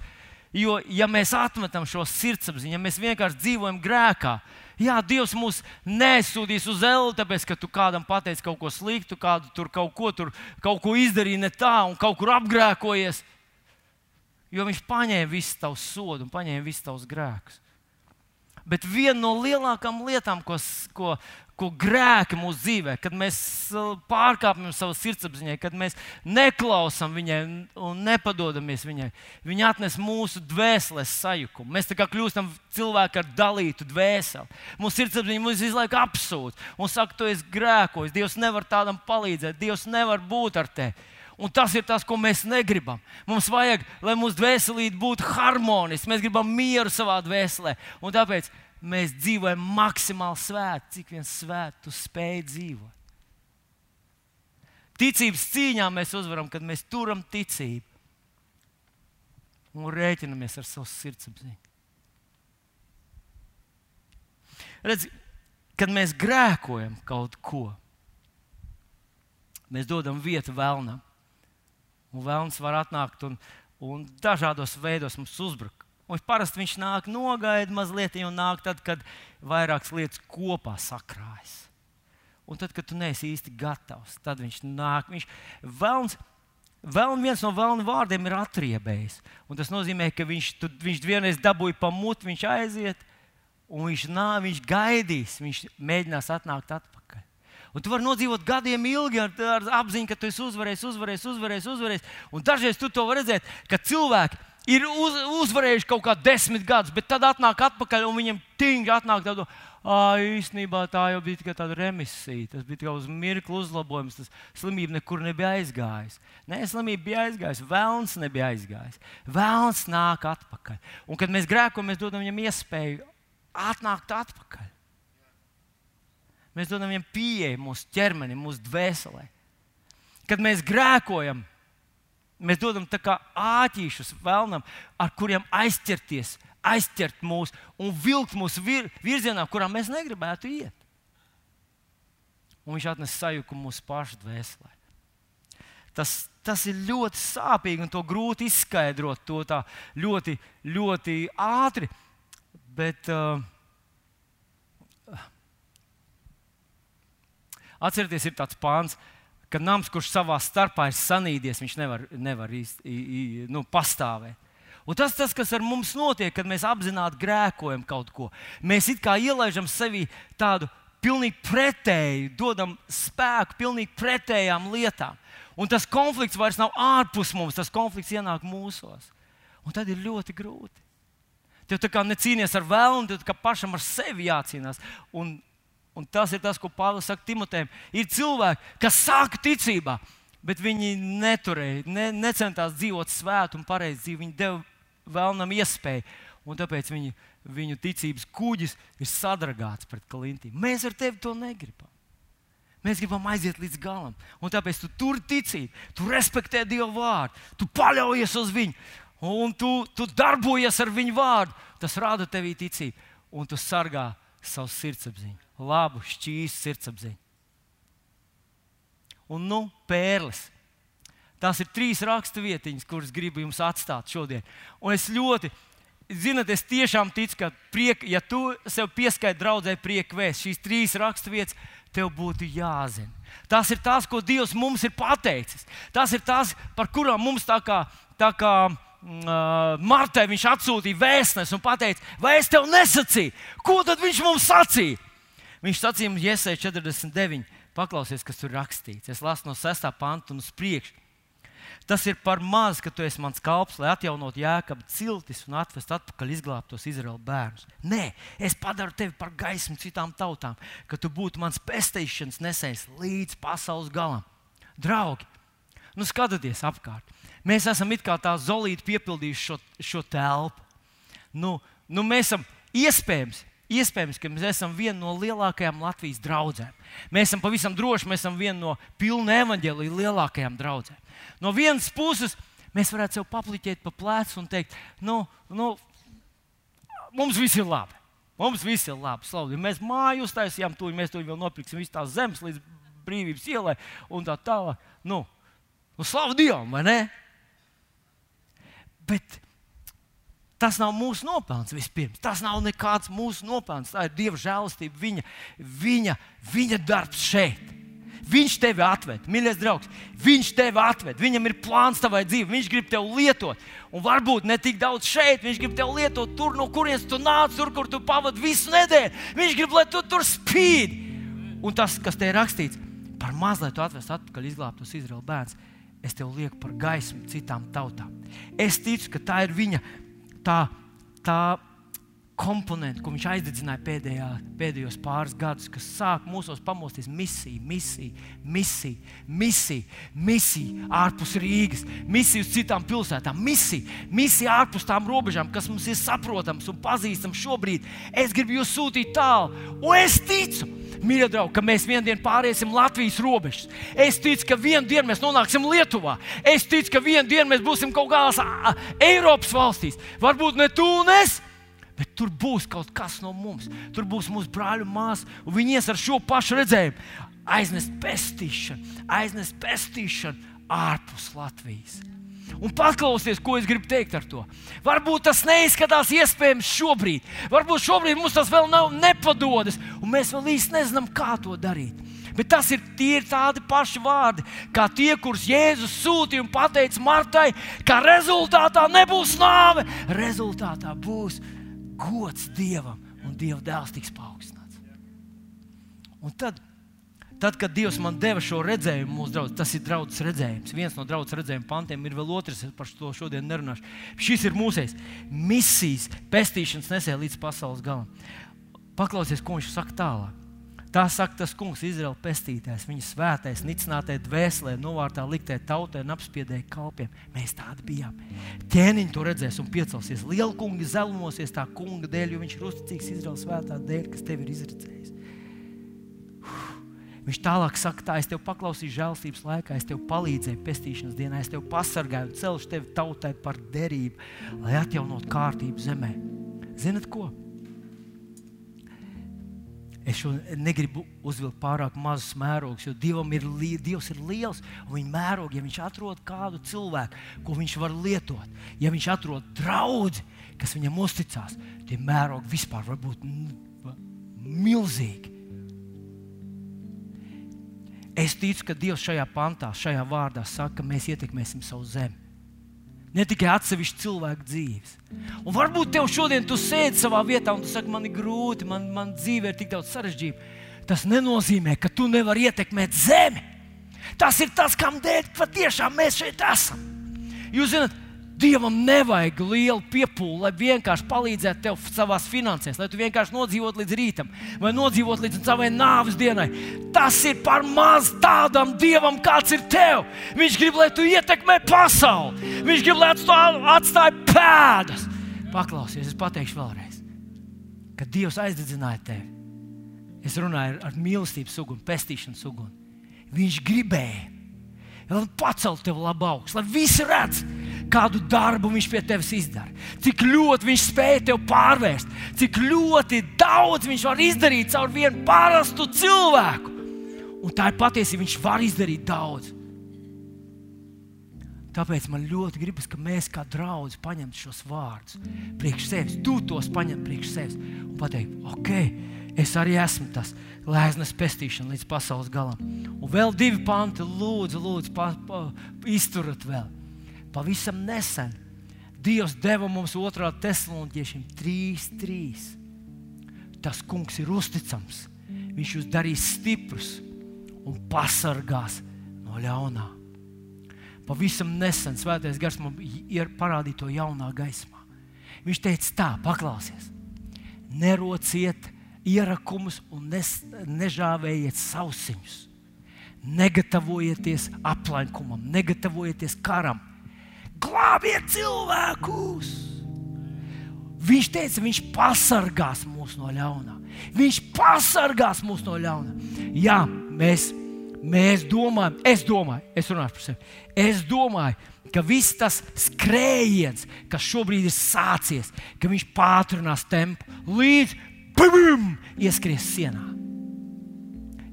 Jo, ja mēs atmetam šo sirdsapziņu, ja mēs vienkārši dzīvojam grēkā, Jā, Dievs mūs nesūdīs uz elu, tāpēc, ka tu kādam pateici kaut ko sliktu, kādu tur kaut ko, tur, kaut ko izdarīji ne tā un kaut kur apgrēkojies. Jo viņš paņēma visu tavu sodu un paņēma visus tavus grēkus. Bet viena no lielākajām lietām, ko, ko, ko grēki mūsu dzīvē, kad mēs pārkāpjam savu sirdsapziņai, kad mēs neklausām viņai un nepadodamies viņai, viņa atnes mūsu dvēseles sajukumu. Mēs tā kā kļūstam cilvēki ar dalītu dvēseli. Mūsu sirdsapziņa mums visu laiku apsūdz un saka, tu esi grēkojis, Dievs nevar tādam palīdzēt, Dievs nevar būt ar tevi. Un tas ir tas, ko mēs negribam. Mums vajag, lai mūsu dvēselīte būtu harmoniska. Mēs gribam mieru savā dvēselē. Un tāpēc mēs dzīvojam maksimāli svēti, cik vien svēti tu spēj dzīvot. Ticības cīņā mēs uzvaram, kad mēs turam ticību un rēķinamies ar savu sirdsapziņu. Redz, kad mēs grēkojam kaut ko, mēs dodam vietu vēlnam. Un vēlns var atnākt un, un dažādos veidos mums uzbrukt. Un parasti viņš nāk nogaida mazliet, un nāk tad, kad vairākas lietas kopā sakrājas. Un tad, kad tu neesi īsti gatavs, tad viņš nāk. Viņš vēlns, vēl viens no vēlna vārdiem ir atriebējis. Un tas nozīmē, ka viņš, tu, viņš vienreiz dabūja pa mutu, viņš aiziet, un viņš nāk, viņš gaidīs, viņš mēģinās atnākt atpakaļ. Un tu vari nodzīvot gadiem ilgi ar, ar apziņu, ka tu esi uzvarējis, uzvarējis, uzvarējis. uzvarējis. Un dažreiz tu to redzēt, ka cilvēki ir uz, uzvarējuši kaut kādā desmit gadus, bet tad atnāk atpakaļ un viņam tingri atnāk tādu. Īstenībā tā jau bija tikai tāda remisija. Tas bija tikai uz mirkli uzlabojums. Tas slimība nekur nebija aizgājusi. Nē, slimība bija aizgājusi. Vēlns nebija aizgājis. Vēlns nāk atpakaļ. Un kad mēs grēkojam, mēs dodam viņam iespēju atnākt atpakaļ. Mēs dodam viņam pieeju mūsu ķermenim, mūsu dvēselē. Kad mēs grēkojam, Mēs dodam tā kā āķīšus vēlnam, ar kuriem aizķerties, aizķert mūs un vilkt mūsu vir, virzienā, kurā mēs negribētu iet. Un viņš atnes sajukumu mūsu pašu dvēselē. Tas, tas ir ļoti sāpīgi un to grūti izskaidrot to tā ļoti, ļoti ātri. Bet, uh, atcerieties, ir tāds pāns, uh, ka nams, kurš savā starpā ir sanīdies, viņš nevar, nevar īsti, nu, pastāvēt. Un tas, tas, kas ar mums notiek, kad mēs apzināti grēkojam kaut ko, mēs it kā ielaižam sevi tādu pilnīgi pretēju, dodam spēku pilnīgi pretējām lietām. Un tas konflikts vairs nav ārpus mums, tas konflikts ienāk mūsos. Un tad ir ļoti grūti. Tev tā kā necīnīties ar vēlnu, tev kā pašam ar sevi jācīnās. Un Un tas ir tas, ko Pāvils saka Timotejam. Ir cilvēki, kas sāka ticībā, bet viņi neturēja, ne, necentās dzīvot svētu un pareizi dzīvi. Viņi deva vēlnam iespēju. un tāpēc viņu, viņu ticības kuģis ir sadragāts pret klintīm. Mēs ar tevi to negribam. Mēs gribam aiziet līdz galam. Un tāpēc tu tur ticību, tu respektē Dievu vārdu, tu paļaujies uz viņu, un tu, tu darbojies ar viņu vārdu. Tas rada tevī ticību, un tu sargā savu sirdsapziņu, labu, šķīstu sirdsapziņu. Un nu, pērles. Tās ir trīs raksturvietiņas, kuras gribu jums atstāt šodien. Un es ļoti, zinot, es tiešām ticu, ka, priek, ja tu sev pieskaiti draudzē prieku vēst, šīs trīs raksturvietas tev būtu jāzina. Tas ir tas, ko Dievs mums ir pateicis. Tas ir tas, par kurām mums tā kā. Tā kā Uh, Martai viņš atsūtīja vēstnesi un teica, vai es tev nesacīju? Ko tad viņš mums sacīja? Viņš sacīja mums, Iesai 49. Paklausies, kas tur rakstīts. Es lasu no 6. panta un uz priekšu. Tas ir par maz, ka tu esi mans kalps, lai atjaunotu jēkabu ciltis un atvestu atpakaļ izglābtos Izraēlas bērnus. Nē, es padaru tevi par gaismu citām tautām, ka tu būtu mans pestīšanas nesējs līdz pasaules galam. Draugi, nu skatieties apkārt! Mēs esam it kā tā zolīti piepildījuši šo, šo telpu. Nu, nu mēs esam iespējams, iespējams, ka mēs esam viena no lielākajām Latvijas draugiem. Mēs esam pavisam droši, mēs esam viena no pilna evaņģēlīja lielākajām draugiem. No vienas puses, mēs varētu sev papliķēt pa plecu un teikt, nu, nu, mums viss ir labi. Mums viss ir labi. Slaudi. Mēs māju uztaisījām, to mēs to vēl nopirksim, visas tās zemes līdz brīvības ielai un tā tālāk. Nu, nu slavu Dievam, vai ne? Bet tas nav mūsu nopelns vispirms. Tas nav nekāds mūsu nopelns. Tā ir Dieva žēlastība, viņa, viņa, viņa darbs šeit. Viņš tevi atved, mīļais draugs. Viņš tevi atved. Viņam ir plāns tavai dzīvei. Viņš grib tevi lietot. Un varbūt ne tik daudz šeit. Viņš grib tevi lietot tur, no kurienes tu nāc, tur, kur tu pavadi visu nedēļu. Viņš grib, lai tu tur spīd. Un tas, kas te ir rakstīts, par maz, lai tu atvestu atpakaļ izglābtos Izraēlas bērns, es tev lieku par gaismu citām tautām. Es ticu, ka tā ir viņa tā, tā komponente, ko viņš aizdedzināja pēdējā, pēdējos pāris gadus, kas sāk mūsos pamosties misija, misija, misija, misija, misija ārpus Rīgas, misija uz citām pilsētām, misija, misija ārpus tām robežām, kas mums ir saprotams un pazīstams šobrīd. Es gribu jūs sūtīt tālu, un es ticu, mīļie draugi, ka mēs vienā dienā pāriesim Latvijas robežas. Es ticu, ka vienā dienā mēs nonāksim Lietuvā. Es ticu, ka vienā dienā mēs būsim kaut kādās Eiropas valstīs. Varbūt ne tu un es. Bet tur būs kaut kas no mums. Tur būs mūsu brāļu māsas, un viņi ies ar šo pašu redzējumu. Aiznest pestīšanu, aiznest pestīšanu ārpus Latvijas. Un paklausieties, ko es gribu teikt ar to. Varbūt tas neizskatās iespējams šobrīd. Varbūt šobrīd mums tas vēl nav nepadodas, un mēs vēl īsti nezinām, kā to darīt. Bet tas ir tie tādi paši vārdi, kā tie, kurus Jēzus sūtīja un teica Martai, ka rezultātā nebūs nāve, rezultātā būs gods Dievam un Dieva dēls tiks paaugstināts. Un tad Tad, kad Dievs man deva šo redzējumu, mūsu draugs, tas ir draugs redzējums. Viens no draugs redzējuma pantiem ir vēl otrs, par to šodien nerunāšu. Šis ir mūsejs misijas, pestīšanas nesēja līdz pasaules galam. Paklausies, ko viņš saka tālāk. Tā saka tas kungs, Izraēla pestītājs, viņa svētais, nicinātai dvēselē, novārtā liktē tautai un apspiedēja kalpiem. Mēs tādi bijām. Ķēniņš to redzēs un piecelsies. Liela kunga zelmosies tā kunga dēļ, jo viņš ir uzticīgs Izraēlas svētā dēļ, kas tev ir izredzējis. Viņš tālāk saka, tā es tev paklausīju žēlstības laikā, es tev palīdzēju pestīšanas dienā, es tev pasargāju un celšu tevi tautai par derību, lai atjaunotu kārtību zemē. Zinat ko? Es šo negribu uzvilkt pārāk mazus mērogus, jo Dievam ir, Dievs ir liels un viņa mērogi, ja viņš atrod kādu cilvēku, ko viņš var lietot, ja viņš atrod draugu, kas viņam uzticās, tie mērogi vispār var būt milzīgi. Es ticu, ka Dievs šajā pantā, šajā vārdā saka, ka mēs ietekmēsim savu zemi. Ne tikai atsevišķu cilvēku dzīves. Un varbūt tev šodien tu sēdi savā vietā un tu saki, man ir grūti, man, man dzīve ir tik daudz sarežģīta. Tas nenozīmē, ka tu nevari ietekmēt zemi. Tas ir tas, kam dēļ patiešām mēs šeit esam. Jūs zināt, Dievam nevajag lielu piepūli, lai vienkārši palīdzētu tev savā finansēs, lai tu vienkārši nodzīvotu līdz rītam vai nodzīvotu līdz savai nāves dienai. Tas ir par maz tādam Dievam, kāds ir tev. Viņš grib, lai tu ietekmē pasauli. Viņš grib, lai tu atstāj pēdas. paklausies, es pateikšu vēlreiz, kad Dievs aizdedzināja tevi. Es runāju ar, ar mīlestības sugunu, pestīšanas sugunu. Viņš gribēja, lai pacelt tevi augstu, lai visi redz, kādu darbu viņš pie tevis izdara. Cik ļoti viņš spēja tevi pārvērst, cik ļoti daudz viņš var izdarīt caur vienu parastu cilvēku. Un tā ir patiesība, viņš var izdarīt daudz. Tāpēc man ļoti gribas, ka mēs kā draugi paņemtu šos vārdus priekš sevis, tu tos paņem priekš sevis un pateikt, ok, es arī esmu tas lēznas pestīšana līdz pasaules galam. Un vēl divi panti, lūdzu, lūdzu pa, pa, izturat vēl. Pavisam nesen Dievs deva mums otrā tesloniķiešiem 3-3. Tas kungs ir uzticams. Viņš jūs darīs stiprus un pasargās no ļaunā. Pavisam nesen Svētais Gars man ir parādījis to jaunā gaismā. Viņš teica, tā, paklausies, nerociet ierakumus un nes, nežāvējiet sausiņus. Negatavojieties aplenkumam, negatavojieties karam glābiet cilvēkus! Viņš teica, viņš pasargās mūs no ļaunā. Viņš pasargās mūs no ļaunā. Jā, mēs, mēs domājam, es domāju, es runāšu par sevi. Es domāju, ka viss tas skrējiens, kas šobrīd ir sācies, ka viņš pātrinās tempu līdz pum, ieskries sienā.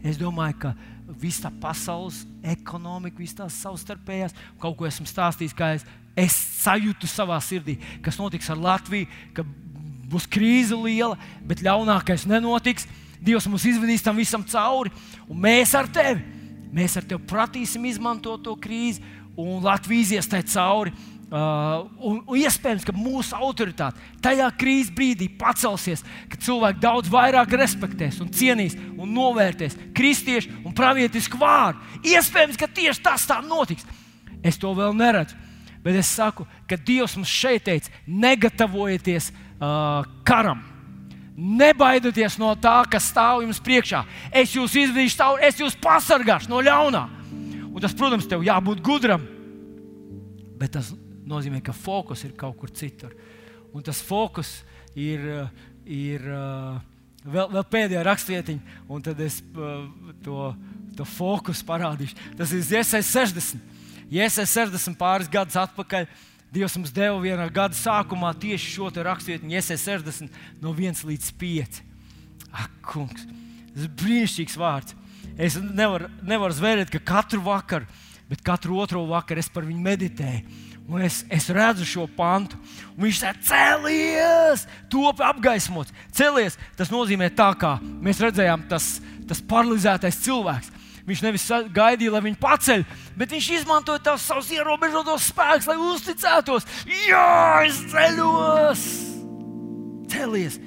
Es domāju, ka viss tā pasaules ekonomika, visas tās savstarpējās, kaut ko esmu stāstījis, kā es, es sajūtu savā sirdī, kas notiks ar Latviju, ka būs krīze liela, bet ļaunākais nenotiks. Dievs mums izvedīs tam visam cauri, un mēs ar tevi, mēs ar tevi pratīsim izmantot to krīzi, un Latvija izies tai cauri. Uh, un, un iespējams, ka mūsu autoritāte tajā krīzes brīdī pacelsies, ka cilvēki daudz vairāk respektēs, un cienīs un novērtēs kristiešu un pravietisku vārdu. Iespējams, ka tieši tas tā notiks. Es to vēl neredzu. Bet es saku, ka Dievs mums šeit teica, negatavojieties uh, karam. Nebaidieties no tā, kas stāv jums priekšā. Es jūs izvedīšu cauri, es jūs pasargāšu no ļaunā. Un tas, protams, tev jābūt gudram. Bet tas nozīmē, ka fokus ir kaut kur citur. Un tas fokus ir, ir vēl, vēl pēdējā rakstvietiņa, un tad es to, to fokusu parādīšu. Tas ir Iesais 60. Iesais 60 pāris gadus atpakaļ. Dievs mums deva vienā gada sākumā tieši šo rakstvietiņu, Iesais 60 no 1 līdz 5. Ak, kungs, tas ir brīnišķīgs vārds. Es nevaru nevar zvērēt, ka katru vakaru, bet katru otro vakaru es par viņu meditēju. Un es, es redzu šo pantu, un viņš saka, celies, top apgaismots. Celies, tas nozīmē tā, kā mēs redzējām, tas, tas paralizētais cilvēks. Viņš nevis gaidīja, lai viņu paceļ, bet viņš izmantoja tās savus ierobežotos spēkus, lai uzticētos. Jā, es ceļos! Celies,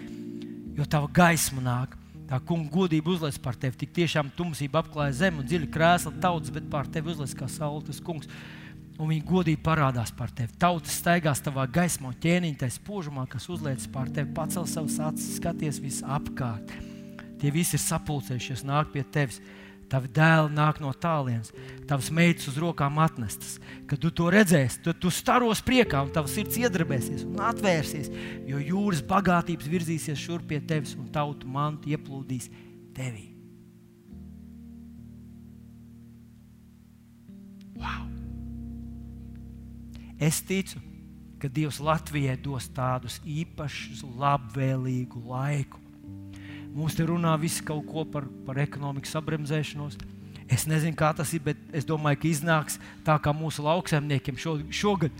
jo tava gaisma nāk. Tā kunga godība uzliek par tevi. Tik tiešām tumsība apklāja zemi un dziļi krēsla tautas, bet pār tevi uzliek kā saules kungs un viņi godīgi parādās par tevi. Tautas staigās tavā gaismā, ķēniņa tajā spožumā, kas uzliek pār tevi, pacel savus acis, skaties visapkārt. Tie visi ir sapulcējušies, nāk pie tevis. Tavi dēli nāk no tālienes, tavas meitas uz rokām atnestas. Kad tu to redzēsi, tad tu staros priekā, un tavs sirds iedarbēsies un atvērsies, jo jūras bagātības virzīsies šurp pie tevis, un tautu mantu ieplūdīs tevī. Wow! Es ticu, ka Dievs Latvijai dos tādus īpašus, labvēlīgu laiku. Mums te runā viss kaut ko par, par ekonomikas sabremzēšanos. Es nezinu, kā tas ir, bet es domāju, ka iznāks tā kā mūsu lauksaimniekiem šo, šogad.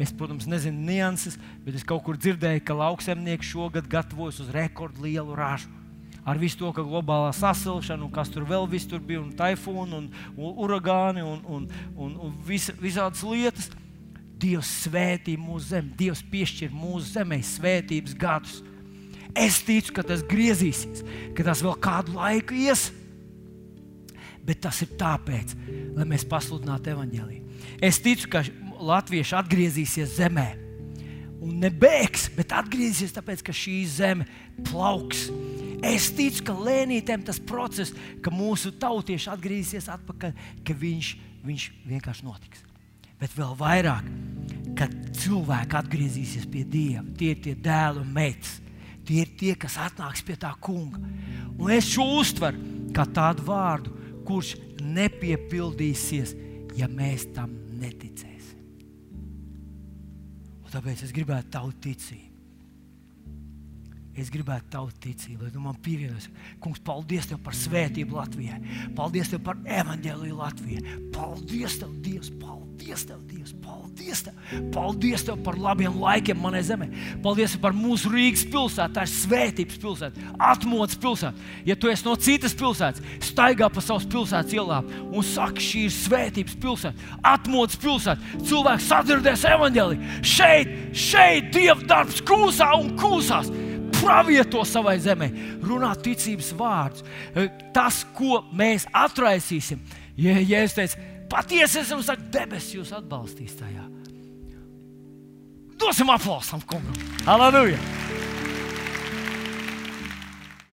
Es, protams, nezinu nianses, bet es kaut kur dzirdēju, ka lauksaimnieki šogad gatavojas uz rekordlielu ražu. Ar visu to, ka globālā sasilšana, un kas tur vēl tur bija, un taifūni, un, un uragāni, un, un, un, un vis, visādas lietas. Dievs svētī mūsu zemi, Dievs piešķir mūsu zemē svētības gadus. Es ticu, ka tas griezīsies, ka tas vēl kādu laiku ies. Bet tas ir tāpēc, lai mēs pasludinātu evaņģēlīju. Es ticu, ka latvieši atgriezīsies zemē. Un nebēgs, bet atgriezīsies tāpēc, ka šī zeme plauks. Es ticu, ka lēnītēm tas process, ka mūsu tautieši atgriezīsies atpakaļ, ka viņš, viņš vienkārši notiks bet vēl vairāk, kad cilvēki atgriezīsies pie Dieva. Tie ir tie dēli un meitas. Tie ir tie, kas atnāks pie tā kunga. Un es šo uztveru kā tādu vārdu, kurš nepiepildīsies, ja mēs tam neticēsim. Un tāpēc es gribētu tavu ticību. Es gribētu tavu ticību, lai tu man pievienojies. Kungs, paldies tev par svētību Latvijai. Paldies tev par evaņģēliju Latvijai. Paldies tev, Dievs! Paldies tev, Dievs! Paldies tev! Paldies tev par labiem laikiem manai zemē. Paldies par mūsu Rīgas pilsētu. Tā ir svētības pilsēta, atmodas pilsēta. Ja tu esi no citas pilsētas, staigā pa savas pilsētas ielām un saki, šī ir svētības pilsēta, atmodas pilsēta. Cilvēks sadzirdēs evaņģēliju. Šeit, šeit Dieva darbs kūsā un kūsās pravieto savai zemē, runā ticības vārdus. Eh, tas, ko mēs atraisīsim, ja, es teicu, patiesi esmu sakts, debesis jūs atbalstīs tajā. Dosim aplausam kungam! Halleluja!